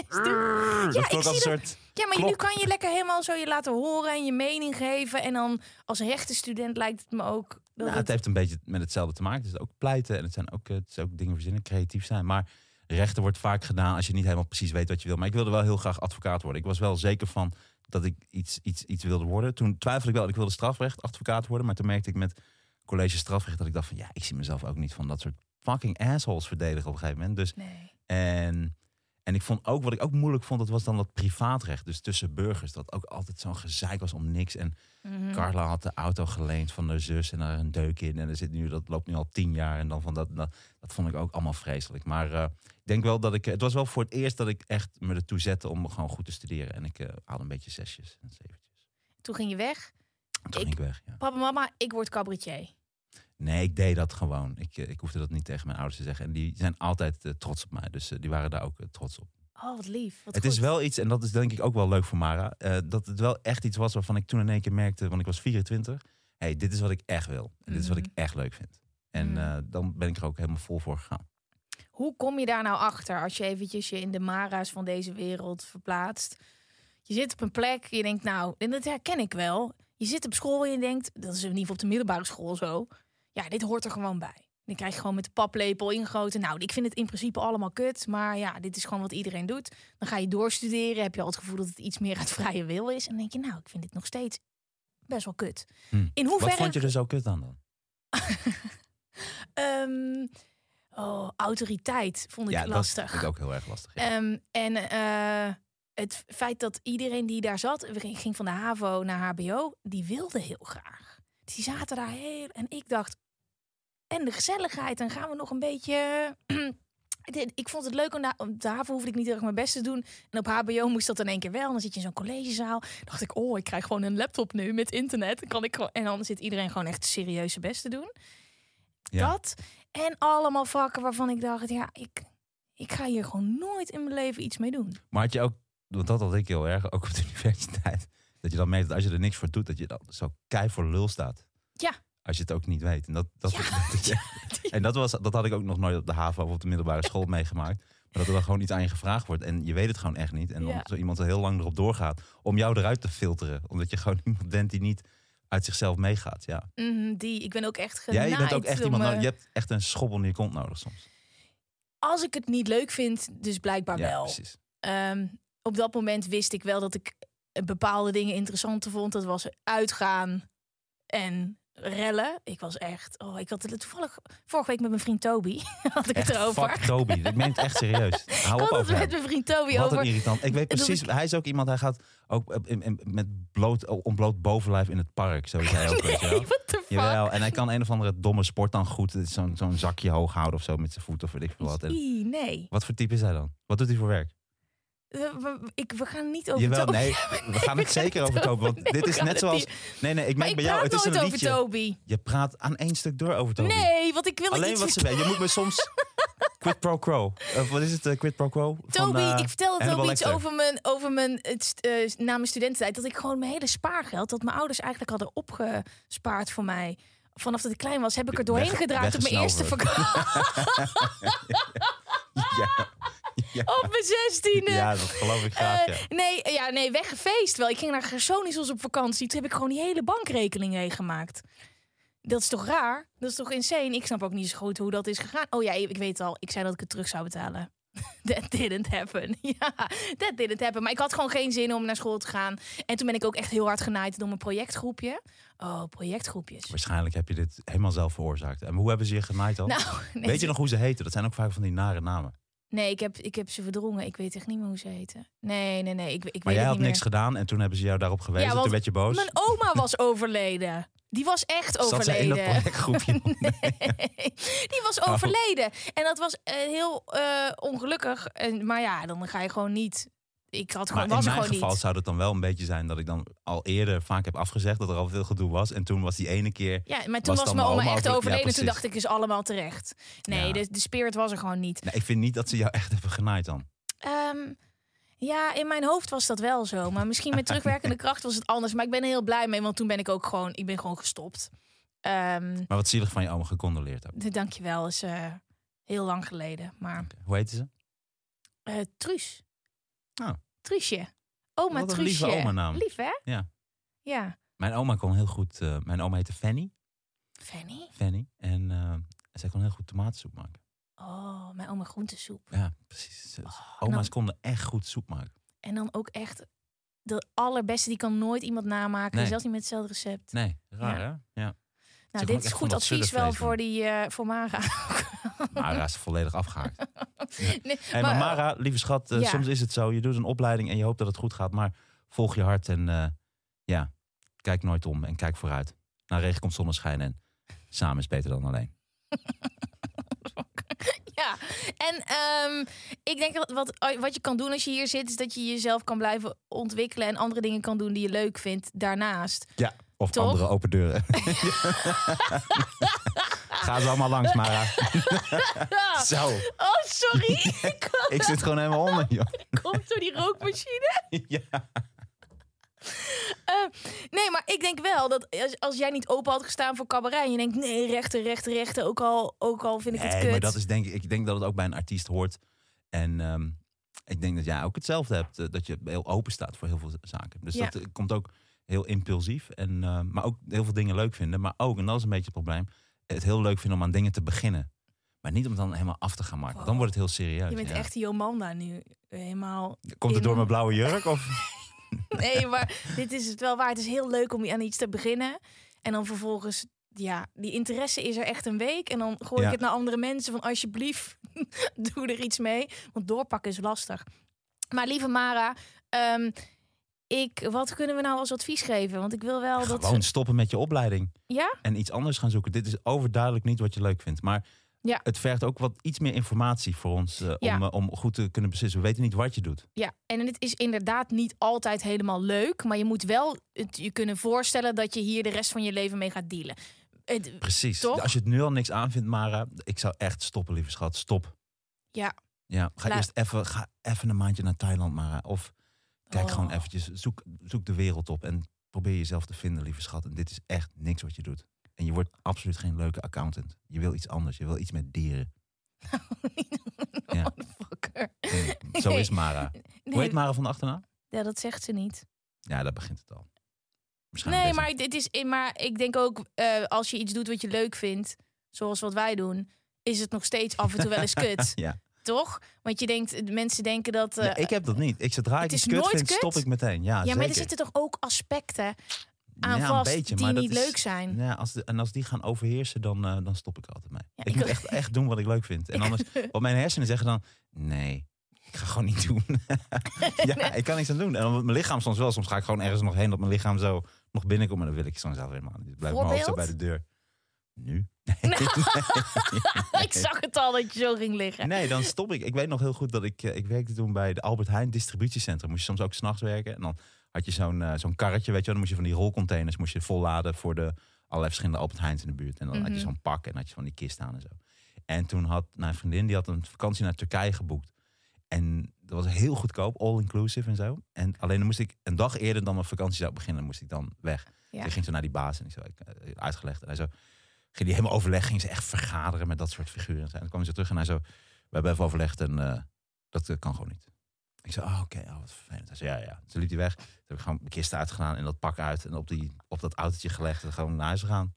Ja,
dat
ik zie dat-. Ja, maar
Klok.
nu kan je lekker helemaal zo je laten horen en je mening geven. En dan als rechtenstudent lijkt het me ook... Dat
Nou,
het-
het heeft een beetje met hetzelfde te maken. Het is ook pleiten en het zijn ook, het is ook dingen verzinnen, creatief zijn. Maar rechten wordt vaak gedaan als je niet helemaal precies weet wat je wil. Maar ik wilde wel heel graag advocaat worden. Ik was wel zeker van dat ik iets, iets, iets wilde worden. Toen twijfelde ik wel, ik wilde strafrecht advocaat worden. Maar toen merkte ik met college strafrecht dat ik dacht van ja, ik zie mezelf ook niet van dat soort fucking assholes verdedigen op een gegeven moment. Dus
Nee.
en, en ik vond ook, wat ik ook moeilijk vond, dat was dan dat privaatrecht. Dus tussen burgers, dat ook altijd zo'n gezeik was om niks. En
Mhm.
Carla had de auto geleend van haar zus en daar een deuk in. En er zit nu, dat loopt nu al tien jaar. En dan van dat, dat, dat vond ik ook allemaal vreselijk. Maar eh, ik denk wel dat ik, het was wel voor het eerst dat ik echt me ertoe zette om gewoon goed te studeren. En ik eh haalde een beetje zesjes en zeventjes.
Toen ging je weg.
En toen
Ik-
ging ik weg, ja.
Papa, mama, ik word cabaretier.
Nee, ik deed dat gewoon. Ik, eh, ik hoefde dat niet tegen mijn ouders te zeggen. En die zijn altijd eh, trots op mij. Dus eh, die waren daar ook trots op.
Oh, wat lief. Wat
Het
goed.
is wel iets, en dat is denk ik ook wel leuk voor Mara, dat het wel echt iets was waarvan ik toen in één keer merkte, want ik was 24, hey, dit is wat ik echt wil. En dit is wat ik
Mhm.
echt leuk vind. En
Mhm.
dan ben ik er ook helemaal vol voor gegaan.
Hoe kom je daar nou achter als je eventjes je in de mara's van deze wereld verplaatst? Je zit op een plek, je denkt nou, en dat herken ik wel. Je zit op school en je denkt, dat is in ieder geval op de middelbare school zo. Ja, dit hoort er gewoon bij. Dan krijg je gewoon met de paplepel ingegoten. Nou, ik vind het in principe allemaal kut. Maar ja, dit is gewoon wat iedereen doet. Dan ga je doorstuderen. Heb je al het gevoel dat het iets meer uit vrije wil is. En dan denk je, nou, ik vind dit nog steeds best wel kut.
Hm.
In hoeverre...
Wat vond je er zo kut aan dan? *laughs*
Ehm, Oh, autoriteit vond ik
ja, dat
lastig.
vind ik ook heel erg lastig. ja.
Ehm, en eh, het feit dat iedereen die daar zat, we ging- ging van de HAVO naar HBO, die wilde heel graag. Die zaten daar heel. En ik dacht. En de gezelligheid, dan gaan we nog een beetje. *clears throat* Ik vond het leuk om daar, HAVO hoefde ik niet erg mijn best te doen. En op HBO moest dat in één keer wel. En dan zit je in zo'n collegezaal. dacht ik, oh, ik krijg gewoon een laptop nu met internet. Dan kan ik gewoon, en dan zit iedereen gewoon echt serieus zijn best te doen.
Ja.
Dat. En allemaal vakken waarvan ik dacht, ja, ik, ik ga hier gewoon nooit in mijn leven iets mee doen.
Maar had je ook, want dat had ik heel erg, ook op de *laughs* universiteit, dat je dan meet dat als je er niks voor doet, dat je dan zo kei voor lul staat.
Ja.
Als je het ook niet weet. En dat, dat,
Ja, *laughs* *laughs* *laughs*
en dat, was, dat had ik ook nog nooit op de HAVO of op de middelbare school meegemaakt. Maar dat er dan gewoon iets aan je gevraagd wordt en je weet het gewoon echt niet. En dan
Ja.
zo iemand er heel lang erop doorgaat om jou eruit te filteren. Omdat je gewoon iemand bent die niet uit zichzelf meegaat. Ja.
Mhm, die, ik ben ook echt
Ja,
genaaid.
je bent ook echt iemand,
eh,
nodig- je hebt echt een schobbel in je kont nodig soms.
Als ik het niet leuk vind, dus blijkbaar
Ja,
wel.
precies.
Ehm, op dat moment wist ik wel dat ik eh, bepaalde dingen interessanter vond. Dat was uitgaan en rellen. Ik was echt... Oh, ik had het toevallig vorige week met mijn vriend Toby. *laughs* had ik het erover.
fuck Toby. Ik meen het echt serieus. *laughs* Hou
Ik
op
had
over
met mijn vriend Toby
Wat
over.
een irritant. Ik weet precies,
ik-
hij is ook iemand, hij gaat ook eh, met bloot, ontbloot bovenlijf in het park. Zo is hij *laughs* ook, wel.
Nee?
Jawel, en hij kan een of andere domme sport dan goed. Is Zo'n zo'n zakje hoog houden of zo met zijn voet of weet ik veel wat. En
nee.
wat voor type is hij dan? Wat doet hij voor werk?
We, we- ik, we gaan niet over
Jawel,
Toby.
nee, we gaan het zeker over Toby. Want
Nee,
dit is net zoals... Nee, nee, ik merk
ik
bij jou, het is een
over
liedje.
Toby.
Je praat aan één stuk door over Toby.
Nee, want ik wil
Alleen
iets
wat ze weet. Je moet me soms... Quid pro quo. Of wat is het? eh, quid pro quo? Van,
Toby,
eh,
ik vertelde
Hannibal
Toby iets over mijn, over mijn eh, na mijn studententijd. Dat ik gewoon mijn hele spaargeld, dat mijn ouders eigenlijk hadden opgespaard voor mij. Vanaf dat ik klein was, heb ik er doorheen
Weg-
gedraaid op mijn eerste vakantie. *laughs*
Ja. *laughs* Ja.
op mijn zestiende.
ja, dat geloof ik graag, ja.
Eh, nee, ja, nee, weggefeest wel. Ik ging naar Gersonisos op vakantie. Toen heb ik gewoon die hele bankrekening meegemaakt. Dat is toch raar? Dat is toch insane? Ik snap ook niet zo goed hoe dat is gegaan. Oh ja, ik weet al. Ik zei dat ik het terug zou betalen. *laughs* That didn't happen. *laughs* Ja, that didn't happen. Maar ik had gewoon geen zin om naar school te gaan. En toen ben ik ook echt heel hard genaaid door mijn projectgroepje. Oh, projectgroepjes.
Waarschijnlijk heb je dit helemaal zelf veroorzaakt. En hoe hebben ze je genaaid dan?
Nou, nee,
Weet je nog hoe ze heten? Dat zijn ook vaak van die nare namen.
Nee, ik heb, ik heb ze verdrongen. Ik weet echt niet meer hoe ze heten. Nee, nee, nee. Ik, ik
Maar
weet
jij
het
had
meer.
niks gedaan en toen hebben ze jou daarop gewezen.
want
toen werd je boos.
Mijn oma was *laughs* overleden. Die was echt
Zat ze in
overleden. *laughs* Nee, die was
Oh.
overleden. En dat was eh, heel eh, ongelukkig. En, maar ja, dan ga je gewoon niet. Ik had gewoon,
Maar in
was
mijn
gewoon
geval
niet.
zou het dan wel een beetje zijn dat ik dan al eerder vaak heb afgezegd dat er al veel gedoe was. En toen was die ene keer.
Ja, maar toen
was
mijn oma
oma
echt
over-
overleden.
Ja,
toen dacht ik, is allemaal terecht. Nee,
Ja.
de, de spirit was er gewoon niet.
Nee, ik vind niet dat ze jou echt hebben genaaid dan.
Ehm, ja, in mijn hoofd was dat wel zo. Maar misschien met *laughs* terugwerkende kracht was het anders. Maar ik ben er heel blij mee, want toen ben ik ook gewoon, ik ben gewoon gestopt. Ehm
Maar wat zielig van je oma gecondoleerd ook.
dankjewel, is eh, heel lang geleden. Maar.
Hoe heette ze?
eh Truus.
Oh.
Truusje. Oma
Wat een lieve oma-naam.
Lief, hè?
Ja.
Ja.
Mijn oma kon heel goed. eh, mijn oma heette Fanny.
Fanny?
Fanny. En eh, zij kon heel goed tomatensoep maken.
Oh, mijn oma groentesoep.
Ja, precies.
Oh,
Oma's
dan-
konden echt goed soep maken.
En dan ook echt de allerbeste. Die kan nooit iemand namaken.
Nee.
Zelfs niet met hetzelfde recept.
Nee, raar
Ja.
hè? Ja.
Nou, dit is goed advies wel voor, die, eh voor Mara. *laughs*
Mara is volledig afgehaakt.
nee,
Hey, maar,
maar,
Mara, lieve schat, eh,
ja.
soms is het zo. Je doet een opleiding en je hoopt dat het goed gaat. Maar volg je hart en eh, ja, kijk nooit om en kijk vooruit. Na regen komt zonneschijn en samen is beter dan alleen. *laughs*
Ja, en ehm, ik denk dat wat, wat je kan doen als je hier zit, is dat je jezelf kan blijven ontwikkelen en andere dingen kan doen die je leuk vindt daarnaast.
Ja, of
Toch?
andere open deuren. *laughs* *laughs* Ga ze allemaal langs, Mara. *laughs* Zo,
Oh, sorry. ik *laughs*
ik zit gewoon helemaal onder, joh. *laughs*
komt door die rookmachine.
Ja.
Eh, nee, maar ik denk wel dat als, als jij niet open had gestaan voor cabaret en je denkt nee, rechter, rechter, rechter, ook al, ook al vind ik het
Nee,
kut.
maar dat is denk ik, ik denk dat het ook bij een artiest hoort. En ehm, ik denk dat jij ook hetzelfde hebt. eh, Dat je heel open staat voor heel veel zaken. Dus
Ja.
dat eh, komt ook heel impulsief. En, eh, maar ook heel veel dingen leuk vinden. Maar ook, en dat is een beetje het probleem, het heel leuk vinden om aan dingen te beginnen. Maar niet om dan helemaal af te gaan maken. Dan wordt het heel serieus.
je bent
ja.
echt Jomanda nu helemaal.
Komt het door mijn blauwe jurk? Of? *laughs*
Nee, maar dit is het wel waar. Het is heel leuk om aan iets te beginnen en dan vervolgens ja, die interesse is er echt een week. En dan gooi
Ja.
ik het naar andere mensen van alsjeblieft, *laughs* doe er iets mee. Want doorpakken is lastig. Maar lieve Mara, ehm, ik, wat kunnen we nou als advies geven? Want ik wil wel dat...
Gewoon stoppen met je opleiding.
Ja?
en iets anders gaan zoeken. Dit is overduidelijk niet wat je leuk vindt. Maar
Ja.
het vergt ook wat iets meer informatie voor ons eh,
Ja.
om, eh, om goed te kunnen beslissen. We weten niet wat je doet.
Ja, en het is inderdaad niet altijd helemaal leuk. Maar je moet wel het je kunnen voorstellen dat je hier de rest van je leven mee gaat dealen. Het-
Precies.
Toch?
Als je het nu al niks aanvindt, Mara, ik zou echt stoppen, lieve schat. Stop.
ja,
Ja, ga
Laat-
eerst even, ga even een maandje naar Thailand, Mara. Of kijk
Oh.
gewoon eventjes, zoek, zoek de wereld op en probeer jezelf te vinden, lieve schat. En dit is echt niks wat je doet. En je wordt absoluut geen leuke accountant. Je wil iets anders. Je wil iets met dieren. *laughs* Ja. Nee, zo is Mara. Hoe
Nee,
heet Mara van de achternaam?
Ja, dat zegt ze niet.
Ja, daar begint het al.
Nee, maar, dit is, maar ik denk ook, eh, als je iets doet wat je leuk vindt, zoals wat wij doen, is het nog steeds af en toe wel eens kut. *laughs*
Ja.
Toch? Want je denkt, de mensen denken dat. eh,
Nee, ik heb dat niet. Ik zodra ik iets kut vind,
kut?
stop ik meteen. Ja,
ja, maar er zitten toch ook aspecten aan
Ja,
vast
beetje,
die
maar
niet
is-
leuk zijn.
Ja, als de, en als die gaan overheersen, dan, eh, dan stop ik er altijd mee.
Ja,
ik,
ik
moet echt, echt doen wat ik leuk vind. En anders, *laughs* wat mijn hersenen zeggen dan, nee, ik ga gewoon niet doen. *laughs* ja, ik kan niks aan doen. En dan mijn lichaam soms wel. Soms ga ik gewoon ergens nog heen dat mijn lichaam zo nog binnenkomt. Maar dan wil ik zo zelf helemaal niet. Blijf mijn hoofd zo bij de deur. Nu? *laughs*
ik zag het al dat je zo ging liggen.
Nee, dan stop ik. Ik weet nog heel goed dat ik, eh, ik werkte toen bij de Albert Heijn distributiecentrum. Moest je soms ook s'nachts werken. En dan had je zo'n eh, zo'n karretje, weet je wel. Dan moest je van die rolcontainers moest je volladen voor de allerlei verschillende Albert Heijns in de buurt. En dan had je
Mhm.
zo'n pak en had je van die kist aan en zo. En toen had mijn vriendin, die had een vakantie naar Turkije geboekt. En dat was heel goedkoop, all inclusive en zo. En alleen dan moest ik een dag eerder dan mijn vakantie zou beginnen, moest ik dan weg.
Ja.
Dus ik ging zo naar die baas en ik zo ik, eh, uitgelegd. En hij zo, die helemaal overleg, ging ze echt vergaderen met dat soort figuren. En dan kwam zo terug en hij zo, we hebben even overlegd en eh, dat eh, kan gewoon niet. Ik zei, oh, oké, oh, wat vervelend. Hij zei, ja, ja. Toen liep hij weg. Toen heb ik gewoon mijn kist uitgedaan en dat pak uit. En op, die, op dat autootje gelegd en gewoon naar huis gegaan.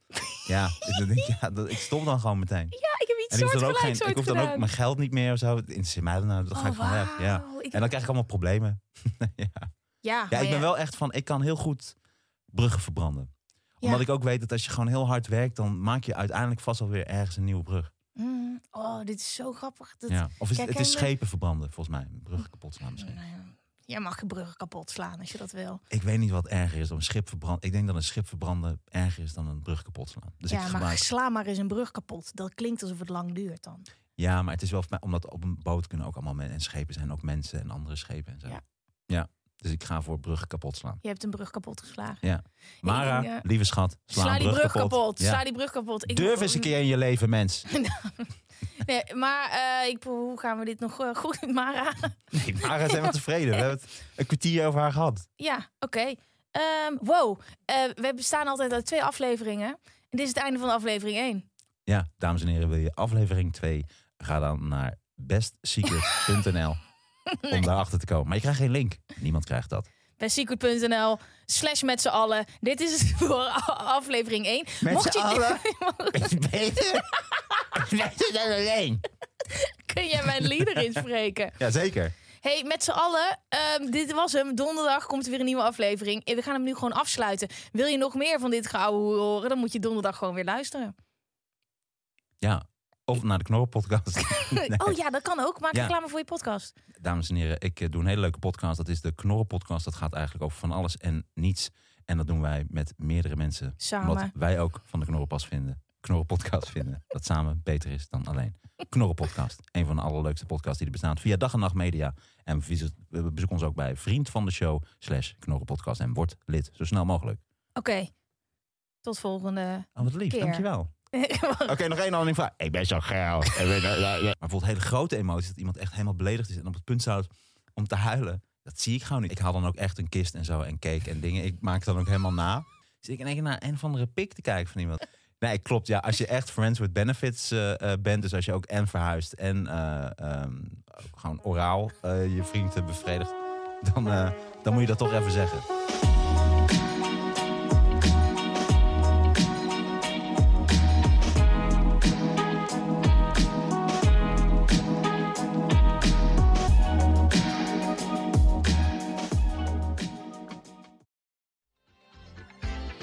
ja, ik, denk, ja dat, ik stop dan gewoon meteen.
Ja, ik heb iets
En ik hoef dan ook, geen, ik hoef dan ook mijn geld niet meer of zo. Het interesseert mij dan nou, dan ga
Oh,
ik gewoon weg. Ja. En dan krijg ik allemaal problemen. *laughs* ja.
ja,
ja, ik ben wel echt van, ik kan heel goed bruggen verbranden. Omdat
Ja.
ik ook weet dat als je gewoon heel hard werkt, dan maak je uiteindelijk vast wel weer ergens een nieuwe brug.
Mm, oh, dit is zo grappig. Dat,
Ja. Of is het, is
en-
schepen verbranden, volgens mij. Bruggen kapot slaan misschien.
Nou ja, Jij mag je bruggen kapot slaan als je dat wil.
Ik weet niet wat erger is. Om een schip verbranden. Ik denk dat een schip verbranden erger is dan een brug kapot slaan. Dus ik
ja, maar
gebruik...
sla maar eens een brug kapot. Dat klinkt alsof het lang duurt dan.
Ja, maar het is wel omdat op een boot kunnen ook allemaal mensen en schepen zijn ook mensen en andere schepen en zo.
Ja.
Ja. Dus ik ga voor bruggen kapot slaan.
Je hebt een brug kapot geslagen.
Ja. Mara,
denk, eh,
lieve schat, sla,
Sla, die brug kapot.
kapot. Ja.
Sla die brug kapot. Ik
Durf eens een keer in je leven, mens. *laughs*
Nee, maar eh, ik, hoe gaan we dit nog eh, *laughs* goed, Mara?
Nee, Mara is helemaal tevreden. We hebben het een kwartier over haar gehad.
ja, oké. Ehm, wow, we bestaan altijd uit twee afleveringen. En dit is het einde van aflevering 1.
Ja, dames en heren, wil je aflevering 2? Ga dan naar *laughs* bestsecret.nl om daarachter te komen. Maar je krijgt geen link. Niemand krijgt dat.
Bij secret.nl slash met z'n allen. Dit is het *laughs* voor aflevering 1.
Met z'n allen? *laughs* Beter? Beter dan alleen.
Kun jij mijn lieder inspreken?
Jazeker.
Hey, met z'n allen, ehm, dit was hem. Donderdag komt er weer een nieuwe aflevering. En we gaan hem nu gewoon afsluiten. Wil je nog meer van dit geouwe horen, dan moet je donderdag gewoon weer luisteren.
Ja, of naar de Knorren podcast. *laughs*
Oh ja, dat kan ook. Maak
Ja.
reclame voor je podcast.
Dames en heren, ik eh, doe een hele leuke podcast. Dat is de Knorren podcast. Dat gaat eigenlijk over van alles en niets. En dat doen wij met meerdere mensen.
Samen.
Omdat wij ook van de Knorrenpas vinden. Knorren podcast vinden. *laughs* Dat samen beter is dan alleen. Knorren podcast. Een van de allerleukste podcasts die er bestaan. Via dag en nacht media. En we bezoek ons ook bij vriend van de show. Slash Knorren podcast. En word lid. Zo snel mogelijk.
Oké, tot volgende
Oh, wat lief.
Keer.
Dankjewel. Oké, nog één andere vraag. Ik ben zo geil. maar bijvoorbeeld hele grote emoties. Dat iemand echt helemaal beledigd is. En op het punt staat om te huilen. Dat zie ik gewoon niet. Ik haal dan ook echt een kist en zo. En cake en dingen. Ik maak het dan ook helemaal na. Zit ik in één keer naar een of andere pik te kijken van iemand. Nee, klopt. Ja, als je echt friends with benefits eh, eh, bent. Dus als je ook en verhuist en eh, ehm, gewoon oraal eh, je vriend bevredigt. Dan, eh, dan moet je dat toch even zeggen.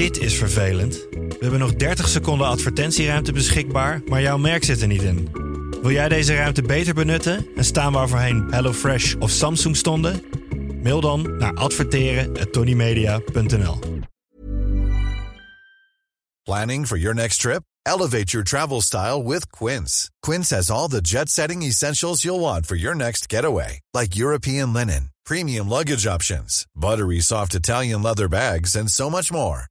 Dit is vervelend. We hebben nog 30 seconden advertentieruimte beschikbaar, maar jouw merk zit er niet in. Wil jij deze ruimte beter benutten en staan waar voorheen HelloFresh of Samsung stonden? Mail dan naar adverteren@tonymedia.nl.
Planning for your next trip? Elevate your travel style with Quince. Quince has all the jet setting essentials you'll want for your next getaway, like European linen, premium luggage options, buttery soft Italian leather bags, and so much more.